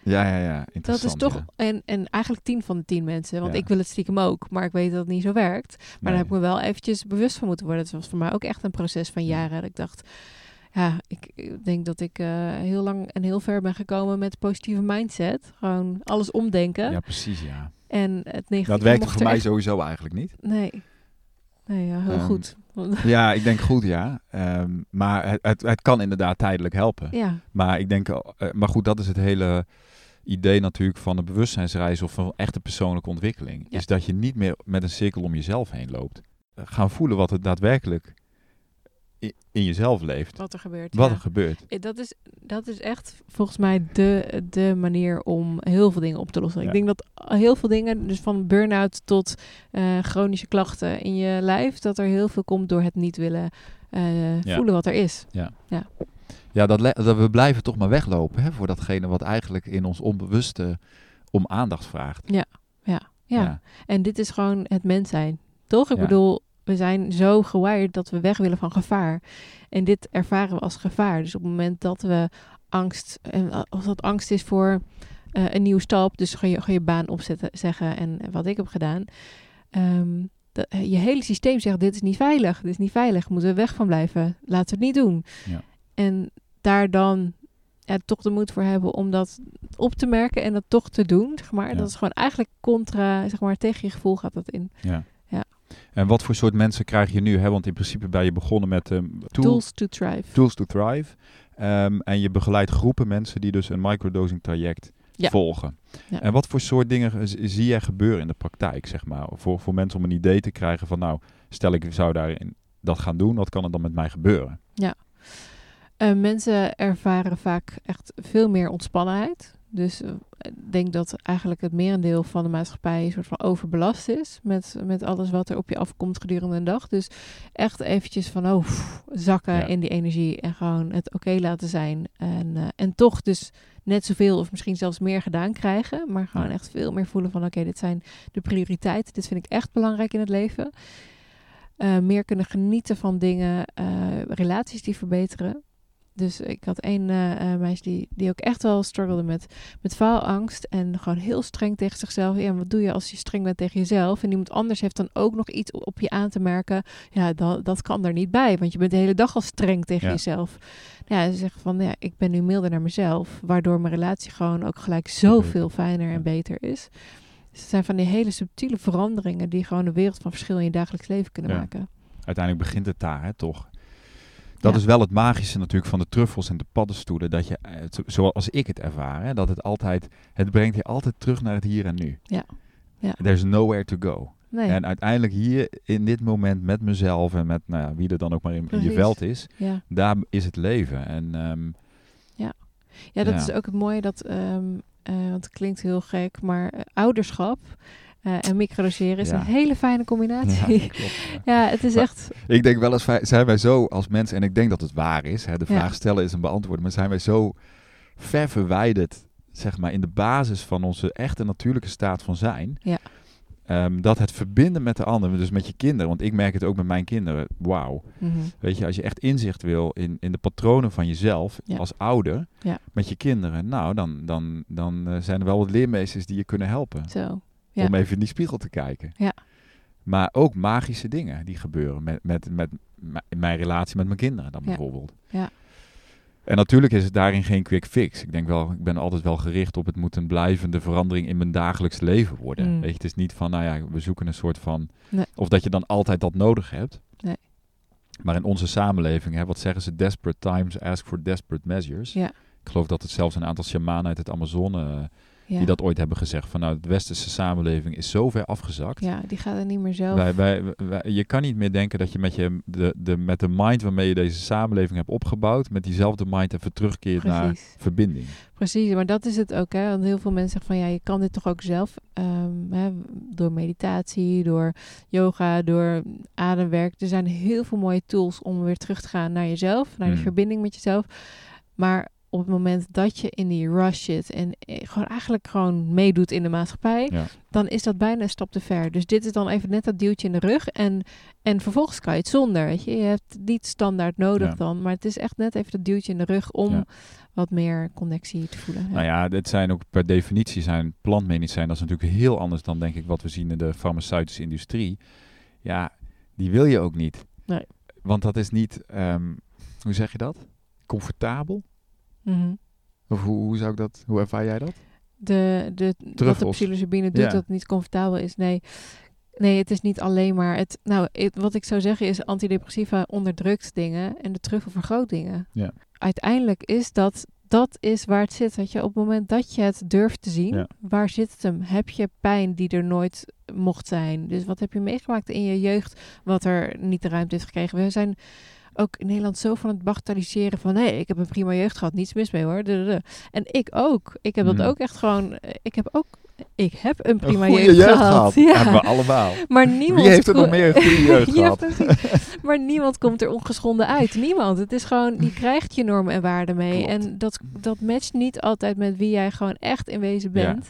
Ja, ja, ja. Dat is toch, ja. en, en eigenlijk 10 van de 10 mensen. Want ik wil het stiekem ook, maar ik weet dat het niet zo werkt. Maar Nee. daar heb ik me wel eventjes bewust van moeten worden. Het was voor mij ook echt een proces van Ja. jaren. Dat ik dacht, ja, ik, denk dat ik eh, heel lang en heel ver ben gekomen met positieve mindset. Gewoon alles omdenken. Ja, precies, ja. En het negatieve Dat werkte mocht voor mij echt- sowieso eigenlijk niet. Nee. Nee, ja, heel Ehm, goed. <laughs> Ja, ik denk goed, ja. Ehm, maar het, het, het kan inderdaad tijdelijk helpen. ja, Maar ik denk, eh, maar goed, dat is het hele idee natuurlijk van een bewustzijnsreis of van echte persoonlijke ontwikkeling. Ja. Is dat je niet meer met een cirkel om jezelf heen loopt. Eh, Gaan voelen wat er daadwerkelijk in, jezelf leeft. wat er gebeurt. Wat ja. er gebeurt. Eh, Dat is, dat is echt volgens mij de, de manier om heel veel dingen op te lossen. Ja. Ik denk dat heel veel dingen, dus van burn-out tot eh, chronische klachten in je lijf, dat er heel veel komt door het niet willen eh, Ja. voelen wat er is. Ja, dat, le- dat we blijven toch maar weglopen hè, voor datgene wat eigenlijk in ons onbewuste om aandacht vraagt. Ja. Ja. En dit is gewoon het mens zijn. Toch? Ik Ja. bedoel, we zijn zo gewired dat we weg willen van gevaar. En dit ervaren we als gevaar. Dus op het moment dat we angst, en als dat angst is voor eh, een nieuwe stap, dus ga je, ga je baan opzetten, zeggen en wat ik heb gedaan. ehm, dat- je hele systeem zegt: dit is niet veilig, dit is niet veilig, moeten we weg van blijven, laten we het niet doen. Ja. En daar dan ja, toch de moed voor hebben om dat op te merken en dat toch te doen. Zeg maar. Ja. Dat is gewoon eigenlijk contra, zeg maar, tegen je gevoel gaat dat in. Ja. Ja. En wat voor soort mensen krijg je nu? Hè? Want in principe ben je begonnen met ehm, tool- Tools to thrive. Tools to Thrive. Ehm, en je begeleidt groepen mensen die dus een microdosing traject Ja. volgen. Ja. En wat voor soort dingen zie jij gebeuren in de praktijk, zeg maar? Voor, voor mensen om een idee te krijgen van, nou, stel ik zou daarin dat gaan doen, wat kan er dan met mij gebeuren? Eh, mensen ervaren vaak echt veel meer ontspannenheid. Dus eh, ik denk dat eigenlijk het merendeel van de maatschappij een soort van overbelast is met, met alles wat er op je afkomt gedurende een dag. Dus echt eventjes van oh, pff, zakken Ja. in die energie en gewoon het oké laten zijn. En, eh, en toch dus net zoveel of misschien zelfs meer gedaan krijgen. Maar gewoon echt veel meer voelen van oké, dit zijn de prioriteiten. Dit vind ik echt belangrijk in het leven. Eh, meer kunnen genieten van dingen, relaties die verbeteren. Dus ik had één eh, eh, meisje die, die ook echt wel struggelde met, met faalangst. En gewoon heel streng tegen zichzelf. Ja, wat doe je als je streng bent tegen jezelf? En iemand anders heeft dan ook nog iets op je aan te merken. Ja, dat, dat kan er niet bij. Want je bent de hele dag al streng tegen Ja. jezelf. Ja, ze zegt van, ja, ik ben nu milder naar mezelf. Waardoor mijn relatie gewoon ook gelijk zoveel fijner en beter is. Dus het zijn van die hele subtiele veranderingen die gewoon een wereld van verschil in je dagelijks leven kunnen Ja. maken. Uiteindelijk begint het daar, hè, toch? Dat Ja. is wel het magische natuurlijk van de truffels en de paddenstoelen. Dat je, eh, zo- zoals ik het ervaar, hè, dat het altijd, het brengt je altijd terug naar het hier en nu. Ja. Ja. There's nowhere to go. Nee, En uiteindelijk hier in dit moment met mezelf en met nou ja, wie er dan ook maar in, in je veld is, ja. daar is het leven. En ehm, Ja, dat Ja. is ook het mooie dat, ehm, eh, want het klinkt heel gek, maar eh, ouderschap eh, en microdoseren is Ja. een hele fijne ja, combinatie. klopt. ja. <laughs> Ja, het is Maar- echt. Ik denk wel eens, zijn wij zo als mensen, en ik denk dat het waar is, hè, de vraag stellen is een beantwoorden, maar zijn wij zo ver verwijderd, zeg maar, in de basis van onze echte natuurlijke staat van zijn, Ja. ehm, dat het verbinden met de ander, dus met je kinderen, want ik merk het ook met mijn kinderen, wauw. mhm, Weet je, als je echt inzicht wil in, in de patronen van jezelf als ouder, met je kinderen, nou, dan, dan, dan eh, zijn er wel wat leermeesters die je kunnen helpen Zo. Ja. om even in die spiegel te kijken. Ja. Maar ook magische dingen die gebeuren met, met, met mijn relatie met mijn kinderen dan Ja. bijvoorbeeld. Ja. En natuurlijk is het daarin geen quick fix. Ik denk wel, ik ben altijd wel gericht op het moet een blijvende verandering in mijn dagelijks leven worden. Mm. Weet je, het is niet van, nou ja, we zoeken een soort van, Nee. of dat je dan altijd dat nodig hebt. Nee. Maar in onze samenleving, hè, wat zeggen ze, desperate times ask for desperate measures. Ja. Ik geloof dat het zelfs een aantal shamanen uit het Amazone eh, Ja. die dat ooit hebben gezegd. Van nou, de westerse samenleving is zo ver afgezakt. ja, die gaat er niet meer zelf. Wij, wij, wij- je kan niet meer denken dat je met, je de, de, met de mind waarmee je deze samenleving hebt opgebouwd, met diezelfde mind even terugkeert naar verbinding. Precies, maar dat is het ook. Hè? Want heel veel mensen zeggen van ja, je kan dit toch ook zelf. ehm, hè, door meditatie, door yoga, door ademwerk. Er zijn heel veel mooie tools om weer terug te gaan naar jezelf, naar die Hmm. verbinding met jezelf. Maar op het moment dat je in die rush zit en eh, gewoon eigenlijk gewoon meedoet in de maatschappij, Ja. dan is dat bijna een stap te ver. Dus dit is dan even net dat duwtje in de rug en, en vervolgens kan je het zonder. Weet je? je hebt het niet standaard nodig Ja. dan, maar het is echt net even dat duwtje in de rug om Ja. wat meer connectie te voelen. Nou ja, dit zijn ook per definitie zijn plantmedicijn. Dat is natuurlijk heel anders dan denk ik wat we zien in de farmaceutische industrie. Ja, die wil je ook niet. Nee. Want dat is niet, ehm, hoe zeg je dat? Comfortabel? Mhm. Of hoe, hoe zou ik dat, hoe ervaar jij dat? de, de, wat de psilocybine doet Ja. dat het niet comfortabel is. Nee. nee, het is niet alleen maar... Het, nou, het- wat ik zou zeggen is antidepressiva onderdrukt dingen en de truffel vergroot dingen. Ja. Uiteindelijk is dat... Dat is waar het zit. Weet je, op het moment dat je het durft te zien, Ja. waar zit het hem? Heb je pijn die er nooit mocht zijn? Dus wat heb je meegemaakt in je jeugd, wat er niet de ruimte heeft gekregen? We zijn ook in Nederland zo van het bagatelliseren van... nee, ik heb een prima jeugd gehad, niets mis mee hoor. En ik ook. Ik heb dat Mhm. ook echt gewoon... Ik heb ook... Ik heb een prima een jeugd, jeugd gehad. Ja. <laughs> Ja. Hebben we allemaal. Maar niemand... Wie heeft er nog meer een goede <laughs> jeugd gehad? maar niemand komt er ongeschonden uit. Niemand. Het is gewoon... Je <laughs> krijgt je normen en waarden mee. Klopt. En dat, dat matcht niet altijd met wie jij gewoon echt in wezen Ja. bent.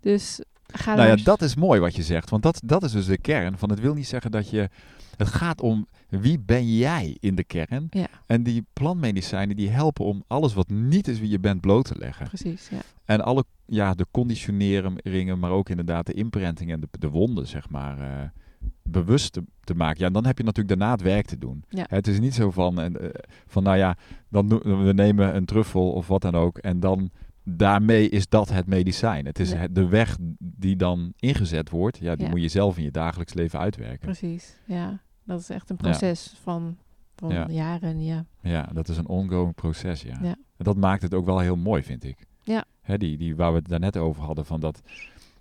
Dus ga Nou ja, dat is mooi wat je zegt. Want dat, dat is dus de kern. Van het wil niet zeggen dat je... Het gaat om wie ben jij in de kern. Ja. En die plantmedicijnen die helpen om alles wat niet is wie je bent bloot te leggen. Precies, ja. En alle, ja, de conditioneringen, maar ook inderdaad de imprinting en de, de wonden, zeg maar, eh, bewust te, te maken. Ja, en dan heb je natuurlijk daarna het werk te doen. Ja. Het is niet zo van, en, eh, van nou ja, dan doen, we nemen een truffel of wat dan ook en dan daarmee is dat het medicijn. Het is de weg die dan ingezet wordt, ja, die Ja. moet je zelf in je dagelijks leven uitwerken. Precies, ja. Dat is echt een proces van, van Ja. jaren, ja. Ja, dat is een ongoing proces, ja. Ja. En dat maakt het ook wel heel mooi, vind ik. Ja. Hè, die, die, waar we het daarnet over hadden, van dat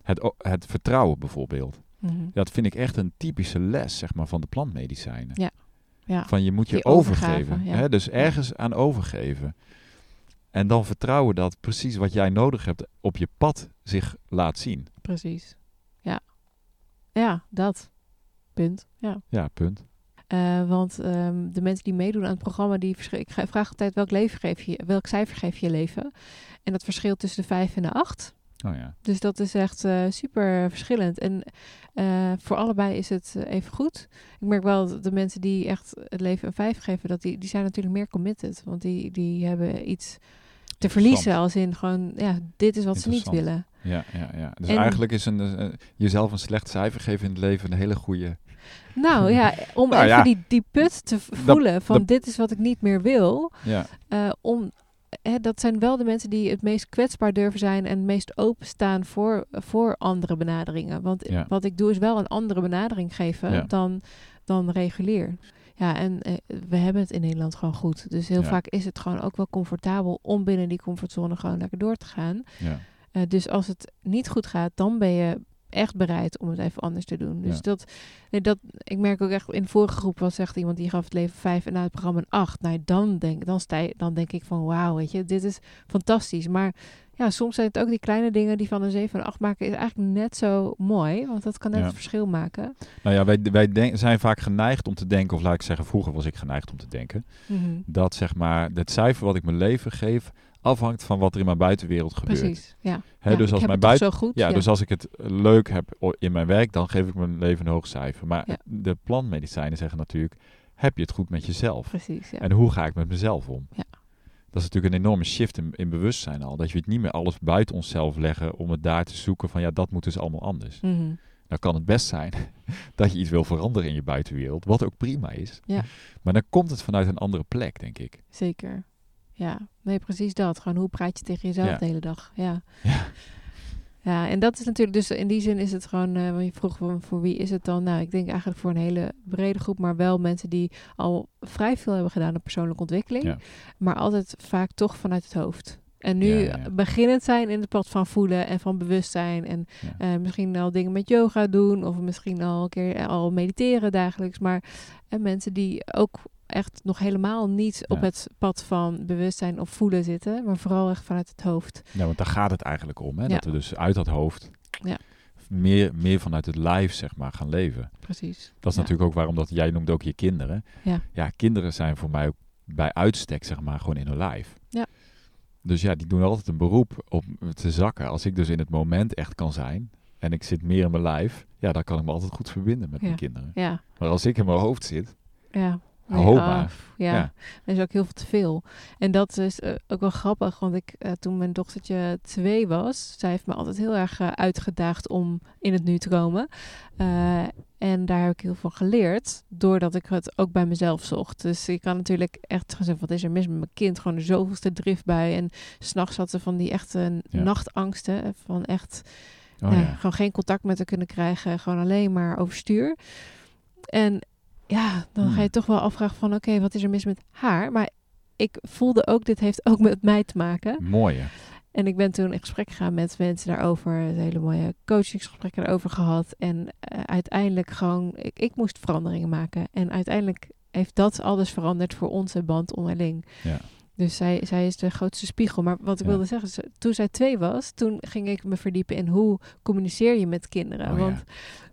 het, het vertrouwen bijvoorbeeld. Mhm. Dat vind ik echt een typische les, zeg maar, van de plantmedicijnen. Ja. Ja. Van je moet je Die overgeven. Hè? Dus ergens aan overgeven. En dan vertrouwen dat precies wat jij nodig hebt op je pad zich laat zien. Precies. Ja. Ja, dat. Punt. Ja. Ja, punt. Eh, want ehm, de mensen die meedoen aan het programma, die ik vraag altijd welk, leven geef je, welk cijfer geef je je leven? En dat verschilt tussen de 5 en de 8. Oh ja. Dus dat is echt eh, super verschillend. En eh, voor allebei is het even goed. Ik merk wel dat de mensen die echt het leven een 5 geven, dat die, die zijn natuurlijk meer committed. Want die, die hebben iets te verliezen. Als in gewoon, ja, dit is wat ze niet willen. Ja, ja, ja. Dus En- eigenlijk is een, eh, jezelf een slecht cijfer geven in het leven een hele goede... Nou ja, om Nou even ja, die, die put te voelen van dat- dit is wat ik niet meer wil. Ja, eh, om hè, dat zijn wel de mensen die het meest kwetsbaar durven zijn en het meest openstaan voor, voor andere benaderingen. Want Ja. wat ik doe is wel een andere benadering geven Ja. dan, dan regulier. Ja, en eh, we hebben het in Nederland gewoon goed. Dus heel Ja. vaak is het gewoon ook wel comfortabel om binnen die comfortzone gewoon lekker door te gaan. Ja. Eh, dus als het niet goed gaat, dan ben je echt bereid om het even anders te doen. Dus Ja. dat, nee, dat, ik merk ook echt in de vorige groep was echt iemand die gaf het leven vijf en na het programma een acht. Nou, dan denk, dan, stij, dan denk ik van wauw, weet je, dit is fantastisch. Maar ja, soms zijn het ook die kleine dingen die van een zeven en een acht maken, is eigenlijk net zo mooi, want dat kan net Ja. het verschil maken. Nou ja, wij, wij denk- zijn vaak geneigd om te denken, of laat ik zeggen, vroeger was ik geneigd om te denken, Mhm. dat zeg maar het cijfer wat ik mijn leven geef afhangt van wat er in mijn buitenwereld gebeurt. Precies, ja. Hè, Ja, dus als mijn buiten goed. Ja, dus als ik het leuk heb in mijn werk, dan geef ik mijn leven een hoog cijfer. Maar de plantmedicijnen zeggen natuurlijk, heb je het goed met jezelf? Precies. En hoe ga ik met mezelf om? Ja. Dat is natuurlijk een enorme shift in, in bewustzijn al. Dat je het niet meer alles buiten onszelf leggen om het daar te zoeken van ja, dat moet dus allemaal anders. Mhm. Dan kan het best zijn <laughs> dat je iets wil veranderen in je buitenwereld, wat ook prima is. Ja. Maar dan komt het vanuit een andere plek, denk ik. Zeker. Ja, nee, precies dat. Gewoon hoe praat je tegen jezelf Ja. de hele dag. Ja. Ja. Ja, en dat is natuurlijk, dus in die zin is het gewoon, eh want je vroeg van voor wie is het dan? Nou, ik denk eigenlijk voor een hele brede groep, maar wel mensen die al vrij veel hebben gedaan aan persoonlijke ontwikkeling, Ja. maar altijd vaak toch vanuit het hoofd. En nu Ja, beginnend zijn in het pad van voelen en van bewustzijn. En Ja. eh, misschien al dingen met yoga doen. Of misschien al een keer eh, al mediteren dagelijks. Maar en mensen die ook echt nog helemaal niet op het pad van bewustzijn of voelen zitten. Maar vooral echt vanuit het hoofd. Ja, want daar gaat het eigenlijk om. Hè? Dat we dus uit dat hoofd Ja. meer, meer vanuit het lijf zeg maar, gaan leven. Precies. Dat is natuurlijk ook waarom dat jij noemt ook je kinderen. Ja. ja, kinderen zijn voor mij ook bij uitstek zeg maar gewoon in hun lijf. Ja. Dus ja, die doen altijd een beroep op te zakken. Als ik dus in het moment echt kan zijn en ik zit meer in mijn lijf, ja, dan kan ik me altijd goed verbinden met Ja. mijn kinderen. Ja, Maar als ik in mijn hoofd zit, ja. Hou maar. ja. Ja. er is ook heel veel te veel. En dat is eh, ook wel grappig, want ik, eh, toen mijn dochtertje twee was, zij heeft me altijd heel erg eh, uitgedaagd om in het nu te komen. En daar heb ik heel veel geleerd, doordat ik het ook bij mezelf zocht. Dus je kan natuurlijk echt gaan zeggen, wat is er mis met mijn kind? Gewoon de zoveelste drift bij. En s'nachts had ze van die echte Ja. nachtangsten, van echt oh ja, ja, gewoon geen contact met haar kunnen krijgen, gewoon alleen maar overstuur. En ja, dan ga je Hmm. toch wel afvragen van oké, wat is er mis met haar? Maar ik voelde ook, dit heeft ook met mij te maken. mooi hè? En ik ben toen in gesprek gegaan met mensen daarover, een hele mooie coachingsgesprekken erover gehad. En eh, uiteindelijk gewoon, ik, ik moest veranderingen maken. En uiteindelijk heeft dat alles veranderd voor onze band onderling. Ja. Dus zij, zij is de grootste spiegel. Maar wat ik Ja. wilde zeggen, toen zij twee was, toen ging ik me verdiepen in hoe communiceer je met kinderen. Oh ja. Want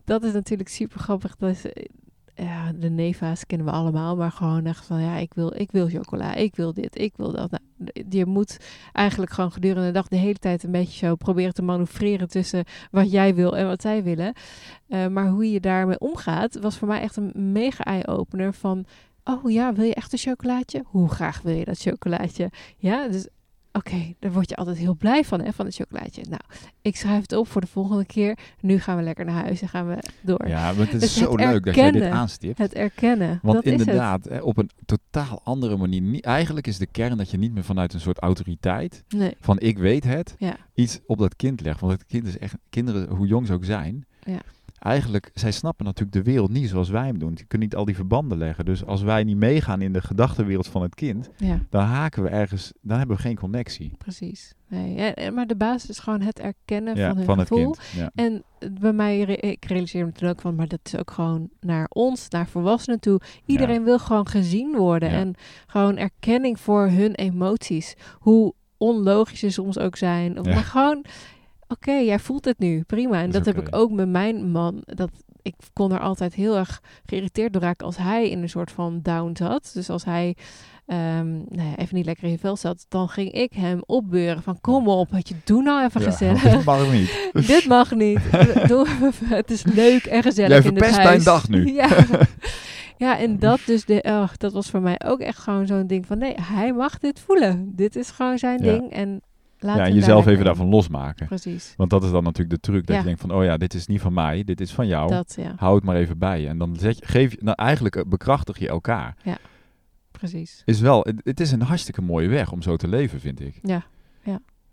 dat is natuurlijk super grappig. Dat is, ja, de neva's kennen we allemaal, maar gewoon echt van ja, ik wil, ik wil chocola, ik wil dit, ik wil dat. Nou, je moet eigenlijk gewoon gedurende de dag de hele tijd een beetje zo proberen te manoeuvreren tussen wat jij wil en wat zij willen. Eh, maar hoe je daarmee omgaat, was voor mij echt een mega eye-opener van oh ja, wil je echt een chocolaatje? Hoe graag wil je dat chocolaatje? Ja, dus oké, daar word je altijd heel blij van, hè, van het chocolaatje. Nou, ik schrijf het op voor de volgende keer. Nu gaan we lekker naar huis en gaan we door. Ja, maar het is Dus zo het leuk dat jij dit aanstipt. Het erkennen, Want dat is het. inderdaad, op een totaal andere manier. Niet, eigenlijk is de kern dat je niet meer vanuit een soort autoriteit, Nee, van ik weet het, ja, iets op dat kind legt. Want het kind is echt, kinderen, hoe jong ze ook zijn, Ja. Eigenlijk, zij snappen natuurlijk de wereld niet zoals wij hem doen. Die kunnen niet al die verbanden leggen. Dus als wij niet meegaan in de gedachtenwereld van het kind, ja, dan haken we ergens, dan hebben we geen connectie. precies. Nee, ja, maar de basis is gewoon het erkennen Ja, van hun van het gevoel. kind. En bij mij, ik realiseer me toen ook van, maar dat is ook gewoon naar ons, naar volwassenen toe. Iedereen wil gewoon gezien worden en gewoon erkenning voor hun emoties. Hoe onlogisch ze soms ook zijn. Of. Maar gewoon, oké, jij voelt het nu, prima. En Dat heb ik ook met mijn man. Dat, ik kon er altijd heel erg geïrriteerd door raken als hij in een soort van down zat. Dus als hij ehm, nou ja, even niet lekker in je vel zat, dan ging ik hem opbeuren van kom op, weet je, doe nou even Ja, gezellig. <laughs> dat mag niet. <laughs> Dit mag niet. <laughs> Doe, het is leuk en gezellig Jij in het verpest huis. mijn dag nu. Ja. ja, en dat dus, de, oh, dat was voor mij ook echt gewoon zo'n ding van... Nee, hij mag dit voelen. Dit is gewoon zijn Ja. ding. En laat Ja, hem jezelf even daarvan losmaken. Precies. Want dat is dan natuurlijk de truc. Dat Ja. je denkt van, oh ja, dit is niet van mij, dit is van jou. Dat, ja. Hou het maar even bij je. En dan zet je, geef je, nou eigenlijk eh, bekrachtig je elkaar. Ja. Precies. is wel, het, het is een hartstikke mooie weg om zo te leven, vind ik. Ja.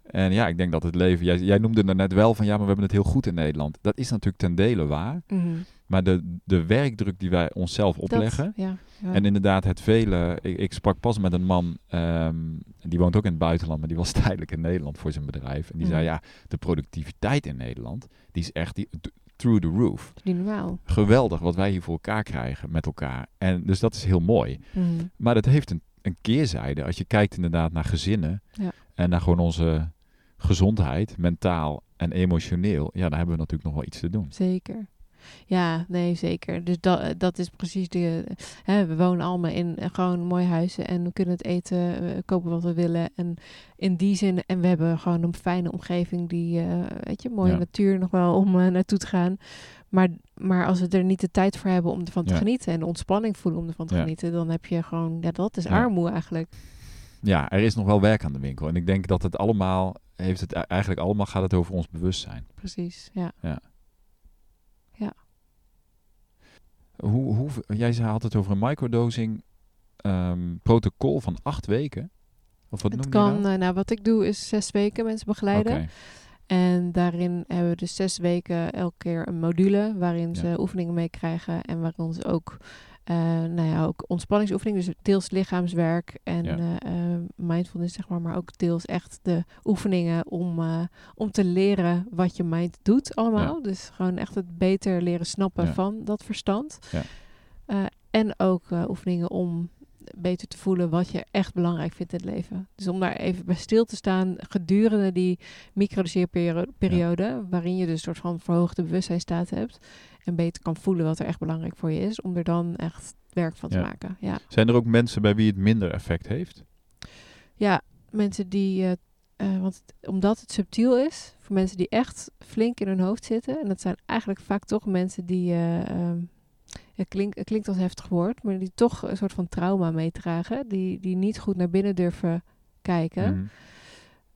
En ja, ik denk dat het leven, jij, jij noemde er net wel van ja, maar we hebben het heel goed in Nederland. Dat is natuurlijk ten dele waar. Mhm. Maar de, de werkdruk die wij onszelf Dat- opleggen. ja, ja. En inderdaad, het vele. Ik, ik sprak pas met een man, ehm, die woont ook in het buitenland, maar die was <laughs> tijdelijk in Nederland voor zijn bedrijf. En die zei: Mhm. Ja, de productiviteit in Nederland, die is echt die, through the roof. Geweldig wat wij hier voor elkaar krijgen met elkaar. En dus dat is heel mooi. Mhm. Maar dat heeft een, een keerzijde. Als je kijkt inderdaad naar gezinnen Ja. En naar gewoon onze gezondheid, mentaal en emotioneel, ja, dan hebben we natuurlijk nog wel iets te doen. Zeker. Ja, nee, zeker. Dus dat, dat is precies de. Hè, we wonen allemaal in eh, gewoon mooie huizen en we kunnen het eten, eh, kopen wat we willen. En in die zin, en we hebben gewoon een fijne omgeving, die, eh, weet je, mooie Ja. natuur nog wel om eh, naartoe te gaan. Maar, maar als we er niet de tijd voor hebben om ervan te Ja. genieten en de ontspanning voelen om ervan te Ja. genieten, dan heb je gewoon, ja, dat is Ja. armoede eigenlijk. Ja, er is nog wel werk aan de winkel. En ik denk dat het allemaal, heeft het e- eigenlijk allemaal gaat het over ons bewustzijn. Precies, ja. Hoe, hoe, jij zei had het over een microdosing ehm, protocol van acht weken. Of wat Het noem kan, je dat? eh, nou wat ik doe is zes weken mensen begeleiden. En daarin hebben we dus zes weken elke keer een module waarin ze Ja. oefeningen meekrijgen en waarin ze ook, eh, nou ja, ook ontspanningsoefeningen, dus deels lichaamswerk en Ja. eh, eh, mindfulness zeg maar, maar ook deels echt de oefeningen om, om te leren wat je mind doet allemaal. Dus gewoon echt het beter leren snappen Ja. van dat verstand. Ja. En ook oefeningen om beter te voelen wat je echt belangrijk vindt in het leven. Dus om daar even bij stil te staan gedurende die microdoseerperiode, waarin je dus een soort van verhoogde bewustzijnstaat hebt en beter kan voelen wat er echt belangrijk voor je is, om er dan echt werk van te Ja. maken. Ja. Zijn er ook mensen bij wie het minder effect heeft? ja, mensen die, eh, eh, want het- omdat het subtiel is, voor mensen die echt flink in hun hoofd zitten, en dat zijn eigenlijk vaak toch mensen die, eh, ehm, het, klinkt, het klinkt als heftig woord, maar die toch een soort van trauma meedragen, die, die niet goed naar binnen durven kijken. Mhm.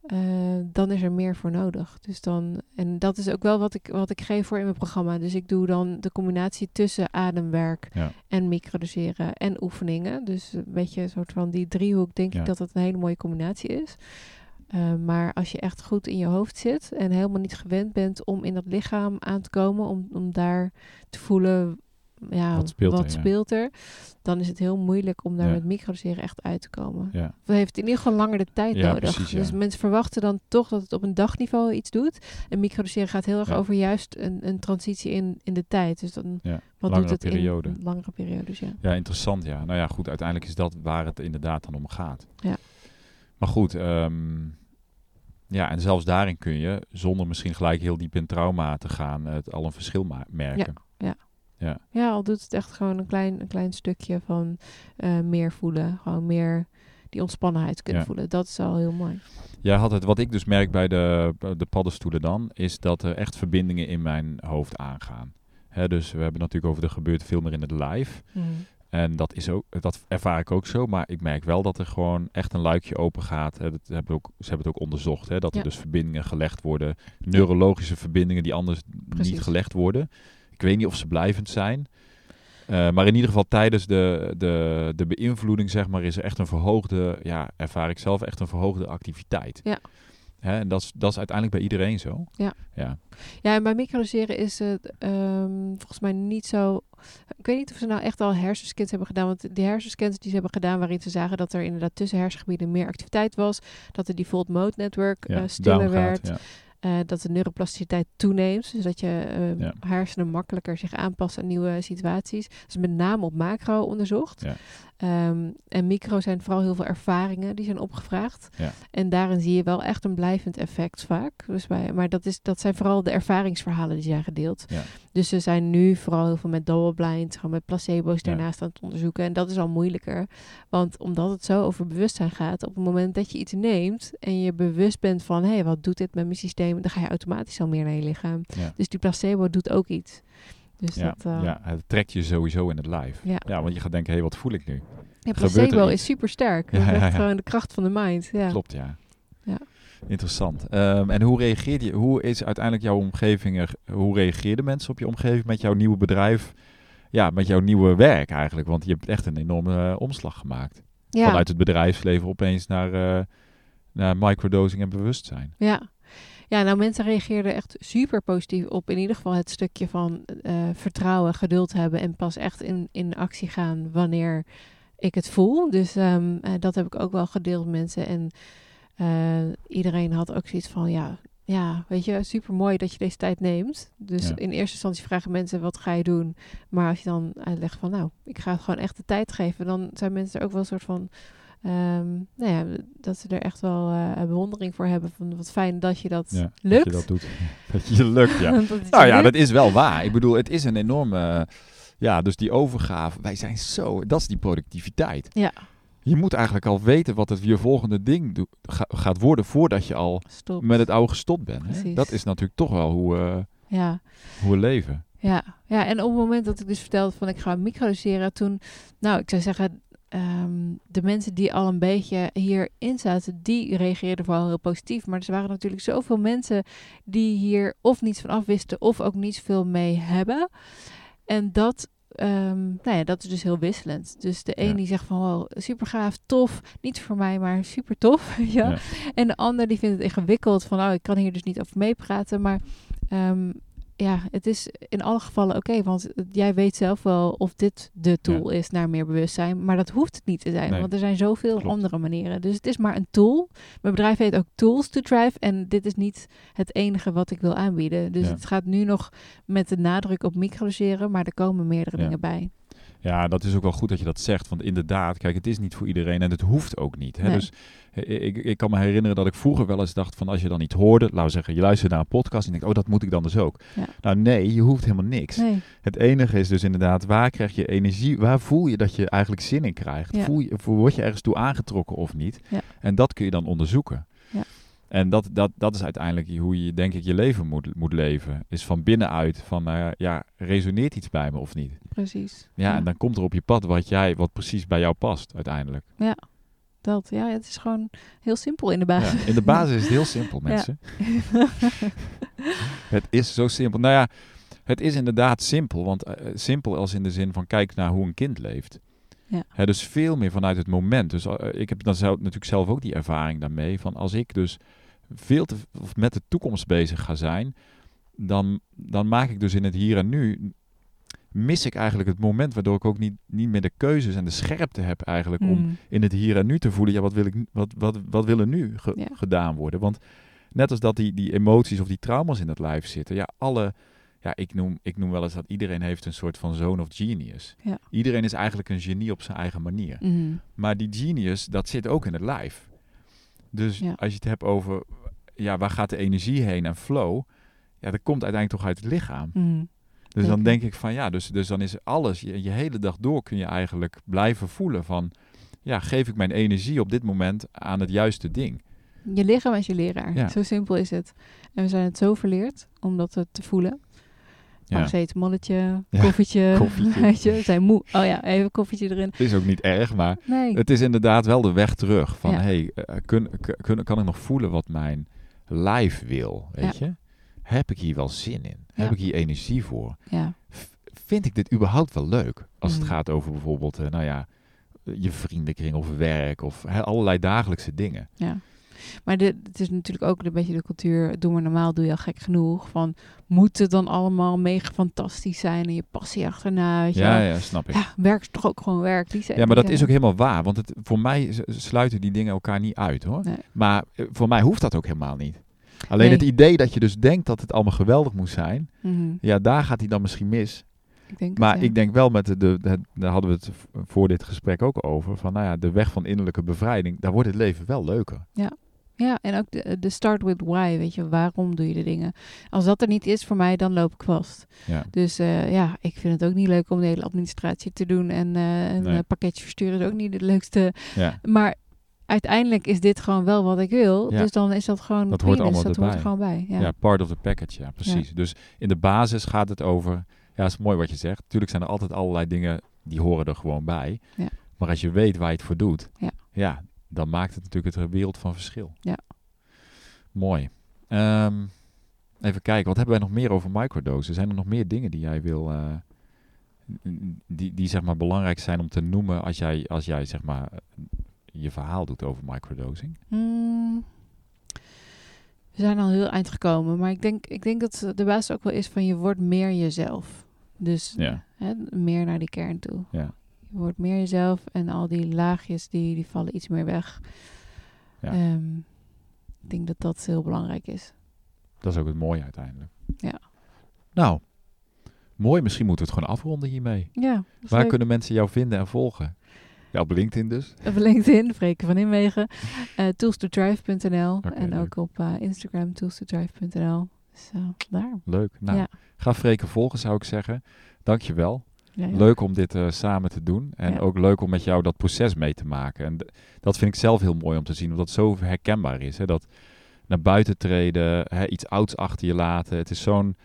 eh, dan is er meer voor nodig. Dus dan, en dat is ook wel wat ik, wat ik geef voor in mijn programma. Dus ik doe dan de combinatie tussen ademwerk Ja. en microdoseren en oefeningen. Dus een beetje een soort van die driehoek, denk Ja. ik dat dat een hele mooie combinatie is. Eh, maar als je echt goed in je hoofd zit en helemaal niet gewend bent om in dat lichaam aan te komen, om, om daar te voelen ja, Wat speelt er, ja. er, dan is het heel moeilijk om daar Ja. met microdoseren echt uit te komen. Ja. Het heeft in ieder geval langer de tijd nodig. precies, ja. Dus mensen verwachten dan toch dat het op een dagniveau iets doet. En microdoseren gaat heel erg over juist een, een transitie in, in de tijd. Dus dan Ja, wat langere doet het periode. in langere periodes, ja. Ja, interessant. Ja, nou ja, goed. Uiteindelijk is dat waar het inderdaad dan om gaat. Ja. Maar goed, ehm, ja, en zelfs daarin kun je, zonder misschien gelijk heel diep in trauma te gaan, het al een verschil merken. Ja, al doet het echt gewoon een klein, een klein stukje van eh, meer voelen. Gewoon meer die ontspannenheid kunnen Ja. voelen. Dat is al heel mooi. Jij had het, wat ik dus merk bij de, de paddenstoelen dan, is dat er echt verbindingen in mijn hoofd aangaan. Hè, dus we hebben natuurlijk over, er gebeurt veel meer in het live. En dat, is ook, dat ervaar ik ook zo. Maar ik merk wel dat er gewoon echt een luikje open gaat. Hè, dat hebben ook, ze hebben het ook onderzocht. Hè, dat er Ja. dus verbindingen gelegd worden. Neurologische verbindingen die anders Precies. niet gelegd worden. Ik weet niet of ze blijvend zijn. Eh, maar in ieder geval tijdens de, de, de beïnvloeding, zeg maar, is er echt een verhoogde, ja, ervaar ik zelf echt een verhoogde activiteit. Ja. Hè, en dat is, dat is uiteindelijk bij iedereen zo. Ja. Ja, Ja, en bij microdoseren is het ehm, volgens mij niet zo... Ik weet niet of ze nou echt al hersenscans hebben gedaan. Want die hersenscans die ze hebben gedaan... waarin ze zagen dat er inderdaad tussen hersengebieden meer activiteit was. Dat de default mode network ja. eh, stiller gaat, werd. ja. Eh, dat de neuroplasticiteit toeneemt. Dus dat je ehm, Ja. hersenen makkelijker zich aanpassen aan nieuwe situaties. Dat is met name op macro onderzocht. Ja. Ehm, en micro zijn vooral heel veel ervaringen die zijn opgevraagd. Ja. En daarin zie je wel echt een blijvend effect vaak. Dus bij, maar dat, is, dat zijn vooral de ervaringsverhalen die zijn gedeeld. Ja. Dus ze zijn nu vooral heel veel met double-blind, gewoon met placebo's Ja. daarnaast aan het onderzoeken. En dat is al moeilijker. Want omdat het zo over bewustzijn gaat, op het moment dat je iets neemt en je bewust bent van, hé, hey, wat doet dit met mijn systeem? Dan ga je automatisch al meer naar je lichaam. Dus die placebo doet ook iets. Dus Ja, dat, eh, ja, het trekt je sowieso in het live. Ja. ja want je gaat denken, hé, wat voel ik nu? ja, placebo is super sterk. <laughs> Ja, ja, gewoon de kracht van de mind. Ja. Klopt, ja. Ja. Interessant. Ehm, en hoe reageerde je? Hoe is uiteindelijk jouw omgeving er? Hoe reageerden mensen op je omgeving met jouw nieuwe bedrijf? Ja, met jouw nieuwe werk eigenlijk, want je hebt echt een enorme eh, omslag gemaakt. Vanuit het bedrijfsleven opeens naar, eh, naar microdosing en bewustzijn. Ja. Ja, nou mensen reageerden echt super positief op in ieder geval het stukje van eh, vertrouwen, geduld hebben en pas echt in, in actie gaan wanneer ik het voel. Dus ehm, eh, dat heb ik ook wel gedeeld met mensen. En eh, iedereen had ook zoiets van, ja, ja, weet je, super mooi dat je deze tijd neemt. Dus Ja. in eerste instantie vragen mensen, wat ga je doen? Maar als je dan uitlegt van, nou, ik ga het gewoon echt de tijd geven, dan zijn mensen er ook wel een soort van, ehm, nou ja, dat ze er echt wel eh, bewondering voor hebben. Van wat fijn dat je dat Ja, lukt. Dat je dat doet. <laughs> dat je lukt, ja. <laughs> Dat Nou ja, lukt. dat is wel waar. Ik bedoel, het is een enorme... Ja, dus die overgave. Wij zijn zo... Dat is die productiviteit. Ja, Je moet eigenlijk al weten wat het je volgende ding ga- gaat worden... voordat je al met het oude gestopt bent. Hè? Dat is natuurlijk toch wel hoe, eh, Ja, hoe we leven. ja, ja, en op het moment dat ik dus vertelde van ik ga microdoseren, toen, nou, ik zou zeggen, ehm, de mensen die al een beetje hierin zaten, die reageerden vooral heel positief. Maar er waren natuurlijk zoveel mensen die hier of niets van af wisten of ook niet zoveel mee hebben. En dat, ehm, nou ja, dat is dus heel wisselend. Dus de een Ja. die zegt van, wow, super gaaf, tof. Niet voor mij, maar super tof. <laughs> Ja. En de ander die vindt het ingewikkeld van, oh, ik kan hier dus niet over meepraten. Maar ehm, ja, het is in alle gevallen oké, want jij weet zelf wel of dit de tool is naar meer bewustzijn. Maar dat hoeft het niet te zijn, Nee. want er zijn zoveel Klopt. andere manieren. Dus het is maar een tool. Mijn bedrijf heet ook Tools to Drive en dit is niet het enige wat ik wil aanbieden. Dus Ja. het gaat nu nog met de nadruk op microdoseren, maar er komen meerdere Ja. dingen bij. Ja, dat is ook wel goed dat je dat zegt. Want inderdaad, kijk, het is niet voor iedereen en het hoeft ook niet. Hè? Nee. Dus eh, ik, ik kan me herinneren dat ik vroeger wel eens dacht van als je dan iets hoorde, laten we zeggen, je luistert naar een podcast en je denkt, oh, dat moet ik dan dus ook. Ja. Nou nee, je hoeft helemaal niks. Nee, Het enige is dus inderdaad, waar krijg je energie, waar voel je dat je eigenlijk zin in krijgt? Ja. Voel je, word je ergens toe aangetrokken of niet? Ja. En dat kun je dan onderzoeken. Ja. En dat, dat, dat is uiteindelijk hoe je, denk ik, je leven moet, moet leven. Is van binnenuit, van nou ja, ja, resoneert iets bij me of niet? precies. Ja, en dan komt er op je pad wat, jij, wat precies bij jou past uiteindelijk. dat. Ja, het is gewoon heel simpel in de Ja, basis. in de basis is het heel simpel, <laughs> Ja. mensen. <laughs> Het is zo simpel. Nou ja, het is inderdaad simpel. Want eh, simpel als in de zin van kijk naar hoe een kind leeft. Ja. Dus veel meer vanuit het moment. Dus eh, ik heb dan zelf, natuurlijk zelf ook die ervaring daarmee. Van als ik dus veel te, of met de toekomst bezig ga zijn, dan, dan maak ik dus in het hier en nu mis ik eigenlijk het moment waardoor ik ook niet, niet meer de keuzes en de scherpte heb eigenlijk om Mm. in het hier en nu te voelen, ja, wat wil, ik, wat, wat, wat wil er nu ge- Ja. gedaan worden? Want net als dat die, die emoties of die trauma's in het lijf zitten, ja, alle, ja, ik noem, ik noem wel eens dat iedereen heeft een soort van zone of genius. Ja. Iedereen is eigenlijk een genie op zijn eigen manier. Mm. Maar die genius, dat zit ook in het lijf. Dus Ja. als je het hebt over, ja, waar gaat de energie heen en flow? Ja, dat komt uiteindelijk toch uit het lichaam. Mm. Dus dan denk ik van ja, dus, dus dan is alles, je, je hele dag door kun je eigenlijk blijven voelen van, ja, geef ik mijn energie op dit moment aan het juiste ding. Je lichaam is je leraar. Ja. Zo simpel is het. En we zijn het zo verleerd om dat te voelen. Ja. Paracetamolletje, Ja, koffietje. <laughs> koffietje. <laughs> Weet je, zijn moe. Oh ja, even koffietje erin. Het is ook niet erg, maar Nee. het is inderdaad wel de weg terug. Van hey, eh, kun, kun, kan ik nog voelen wat mijn lijf wil? Weet je? Heb ik hier wel zin in? Heb ik hier energie voor? Ja. Vind ik dit überhaupt wel leuk? Als het Mhm. gaat over bijvoorbeeld, eh, nou ja, je vriendenkring of werk of allerlei dagelijkse dingen. Ja. Maar de, het is natuurlijk ook een beetje de cultuur. Doe maar normaal, doe je al gek genoeg. Van, moet het dan allemaal mega fantastisch zijn en je passie achterna? Weet je Ja, ja, snap ik. ja, werk is toch ook gewoon werk. Die zijn, Ja, maar dat is ook helemaal waar. Want het, voor mij sluiten die dingen elkaar niet uit hoor. Nee. Maar eh, voor mij hoeft dat ook helemaal niet. Alleen Nee. het idee dat je dus denkt dat het allemaal geweldig moet zijn. Mhm. Ja, daar gaat hij dan misschien mis. Ik denk Maar het, ja. ik denk wel met de, de, de- daar hadden we het voor dit gesprek ook over. Van nou ja, de weg van innerlijke bevrijding. Daar wordt het leven wel leuker. Ja, en ook de, de start with why, weet je, waarom doe je de dingen? Als dat er niet is voor mij, dan loop ik vast. Ja. Dus eh, ja, ik vind het ook niet leuk om de hele administratie te doen. En eh, een Nee. eh, pakketje versturen is ook niet het leukste. ja. Maar uiteindelijk is dit gewoon wel wat ik wil. Ja. Dus dan is dat gewoon Dat hoort allemaal dat hoort er erbij. gewoon bij. Ja. Ja, part of the package, ja, precies. Dus in de basis gaat het over, ja, is mooi wat je zegt. Tuurlijk zijn er altijd allerlei dingen die horen er gewoon bij. Ja. Maar als je weet waar je het voor doet, Ja. Dan maakt het natuurlijk het wereld van verschil. Ja. Mooi. Ehm, even kijken, wat hebben wij nog meer over microdosen? Zijn er nog meer dingen die jij wil, eh, die, die zeg maar belangrijk zijn om te noemen als jij, als jij zeg maar je verhaal doet over microdosing? Hmm. We zijn al heel eind gekomen, maar ik denk, ik denk dat de basis ook wel is van je wordt meer jezelf. Dus Ja. hè, meer naar die kern toe. Ja. Wordt meer jezelf en al die laagjes die, die vallen iets meer weg. Ja. Ehm, ik denk dat dat heel belangrijk is. Dat is ook het mooie uiteindelijk. Ja. Nou, mooi. Misschien moeten we het gewoon afronden hiermee. Ja, Waar leuk. kunnen mensen jou vinden en volgen? Ja, op LinkedIn dus. Op LinkedIn, Freken van Inwegen. <laughs> eh toolstodrive.nl Oké, en leuk. ook op eh, Instagram, toolstodrive.nl. Dus eh, daar. Leuk. Nou, Ja. ga Freken volgen zou ik zeggen. Dankjewel. Ja, ja. Leuk om dit eh, samen te doen. En Ja. ook leuk om met jou dat proces mee te maken. En dat vind ik zelf heel mooi om te zien. Omdat het zo herkenbaar is. Hè? Dat naar buiten treden, hè, iets ouds achter je laten. Het is zo'n...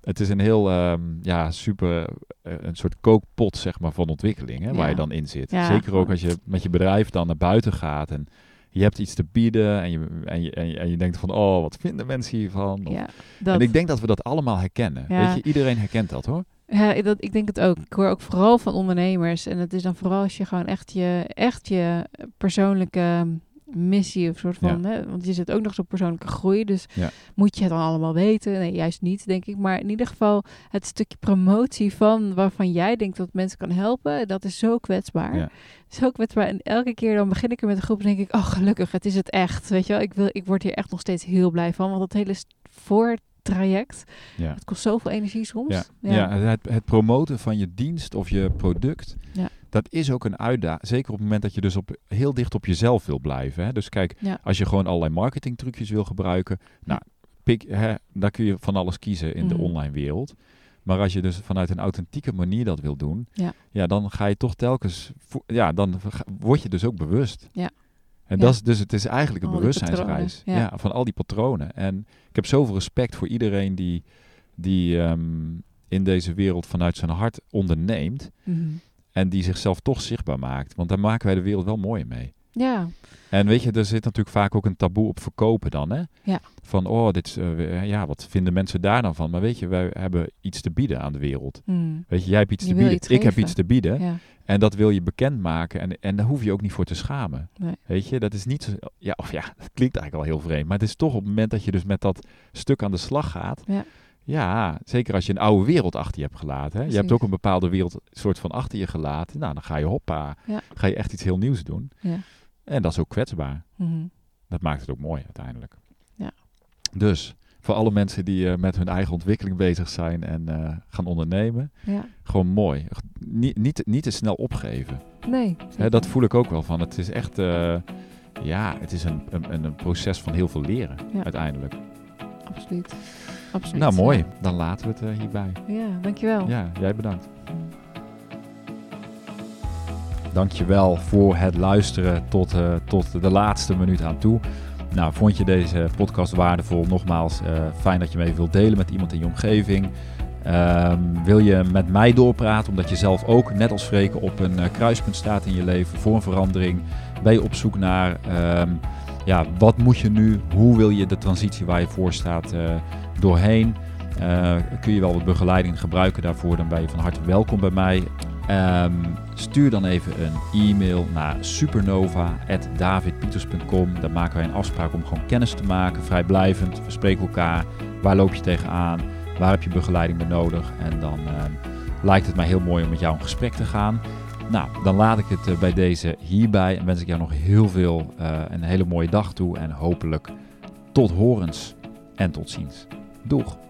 Het is een heel, ehm, ja, super, eh, een soort kookpot, zeg maar, van ontwikkeling, hè, waar je dan in zit. Zeker ook als je met je bedrijf dan naar buiten gaat en je hebt iets te bieden en je, en je, en je, en je denkt van, oh, wat vinden mensen hiervan? Of- Ja, dat. En ik denk dat we dat allemaal herkennen. Ja. Weet je, iedereen herkent dat, hoor. Ja, dat, ik denk het ook. Ik hoor ook vooral van ondernemers. En het is dan vooral als je gewoon echt je, echt je persoonlijke missie of soort van... Hè, want je zit ook nog zo'n persoonlijke groei. Dus Ja. moet je het dan allemaal weten? Nee, juist niet, denk ik. Maar in ieder geval het stukje promotie van waarvan jij denkt dat mensen kan helpen... dat is zo kwetsbaar. Ja. Zo kwetsbaar. En elke keer dan begin ik er met een groep en denk ik... oh, gelukkig, het is het echt. Weet je wel, ik, wil, ik word hier echt nog steeds heel blij van. Want dat hele st- voortraject, Ja. het kost zoveel energie soms. Ja, ja. het, het promoten van je dienst of je product, Ja. dat is ook een uitdaging. Zeker op het moment dat je dus op, heel dicht op jezelf wil blijven. Hè? Dus kijk, Ja. als je gewoon allerlei marketingtrucjes wil gebruiken, nou, pik, hè, dan kun je van alles kiezen in de Mhm. online wereld. Maar als je dus vanuit een authentieke manier dat wil doen, Ja. dan ga je toch telkens, ja, dan word je dus ook bewust. Ja. En Ja. dat is dus, het is eigenlijk een Al bewustzijnsreis. patronen, Ja. ja. van al die patronen. En ik heb zoveel respect voor iedereen die, die ehm, in deze wereld vanuit zijn hart onderneemt. Mhm. En die zichzelf toch zichtbaar maakt. Want daar maken wij de wereld wel mooi mee. Ja, En weet je, er zit natuurlijk vaak ook een taboe op verkopen dan, hè? Ja. Van, oh, dit is, eh, ja, wat vinden mensen daar dan van? Maar weet je, wij hebben iets te bieden aan de wereld. mm. Weet je, jij hebt iets Je te bieden, iets ik heb iets te bieden. ja. En dat wil je bekendmaken. En, en daar hoef je ook niet voor te schamen. Nee. Weet je, dat is niet zo... Ja, of ja, <laughs> dat klinkt eigenlijk wel heel vreemd. Maar het is toch op het moment dat je dus met dat stuk aan de slag gaat... Ja. Ja, zeker als je een oude wereld achter je hebt gelaten. Hè? Je hebt ook een bepaalde wereld soort van achter je gelaten. Nou, dan ga je hoppa. Ja. Ga je echt iets heel nieuws doen. Ja. En dat is ook kwetsbaar. Mhm. Dat maakt het ook mooi uiteindelijk. Ja. Dus voor alle mensen die eh, met hun eigen ontwikkeling bezig zijn en eh, gaan ondernemen, ja. gewoon mooi. Niet, niet, niet te snel opgeven. Nee. Hè, dat voel ik ook wel van. Het is echt, eh, ja, het is een, een, een proces van heel veel leren Ja. uiteindelijk. Absoluut. Absoluut. Nou, mooi. Dan laten we het hierbij. Ja, dankjewel. Ja, jij bedankt. Dankjewel voor het luisteren tot, eh, tot de laatste minuut aan toe. Nou, vond je deze podcast waardevol? Nogmaals, eh, fijn dat je even wilt delen met iemand in je omgeving. Ehm, wil je met mij doorpraten omdat je zelf ook, net als Freken, op een eh, kruispunt staat in je leven voor een verandering? Ben je op zoek naar, ehm, ja, wat moet je nu? Hoe wil je de transitie waar je voor staat doorheen? Kun je wel wat begeleiding gebruiken daarvoor, dan ben je van harte welkom bij mij. Ehm, stuur dan even een e-mail naar supernova.davidpieters.com. Daar maken wij een afspraak om gewoon kennis te maken, vrijblijvend. We spreken elkaar. Waar loop je tegenaan? Waar heb je begeleiding bij nodig? En dan ehm, lijkt het mij heel mooi om met jou in gesprek te gaan. Nou, dan laat ik het eh, bij deze hierbij en wens ik jou nog heel veel eh, een hele mooie dag toe en hopelijk tot horens en tot ziens. Doeg!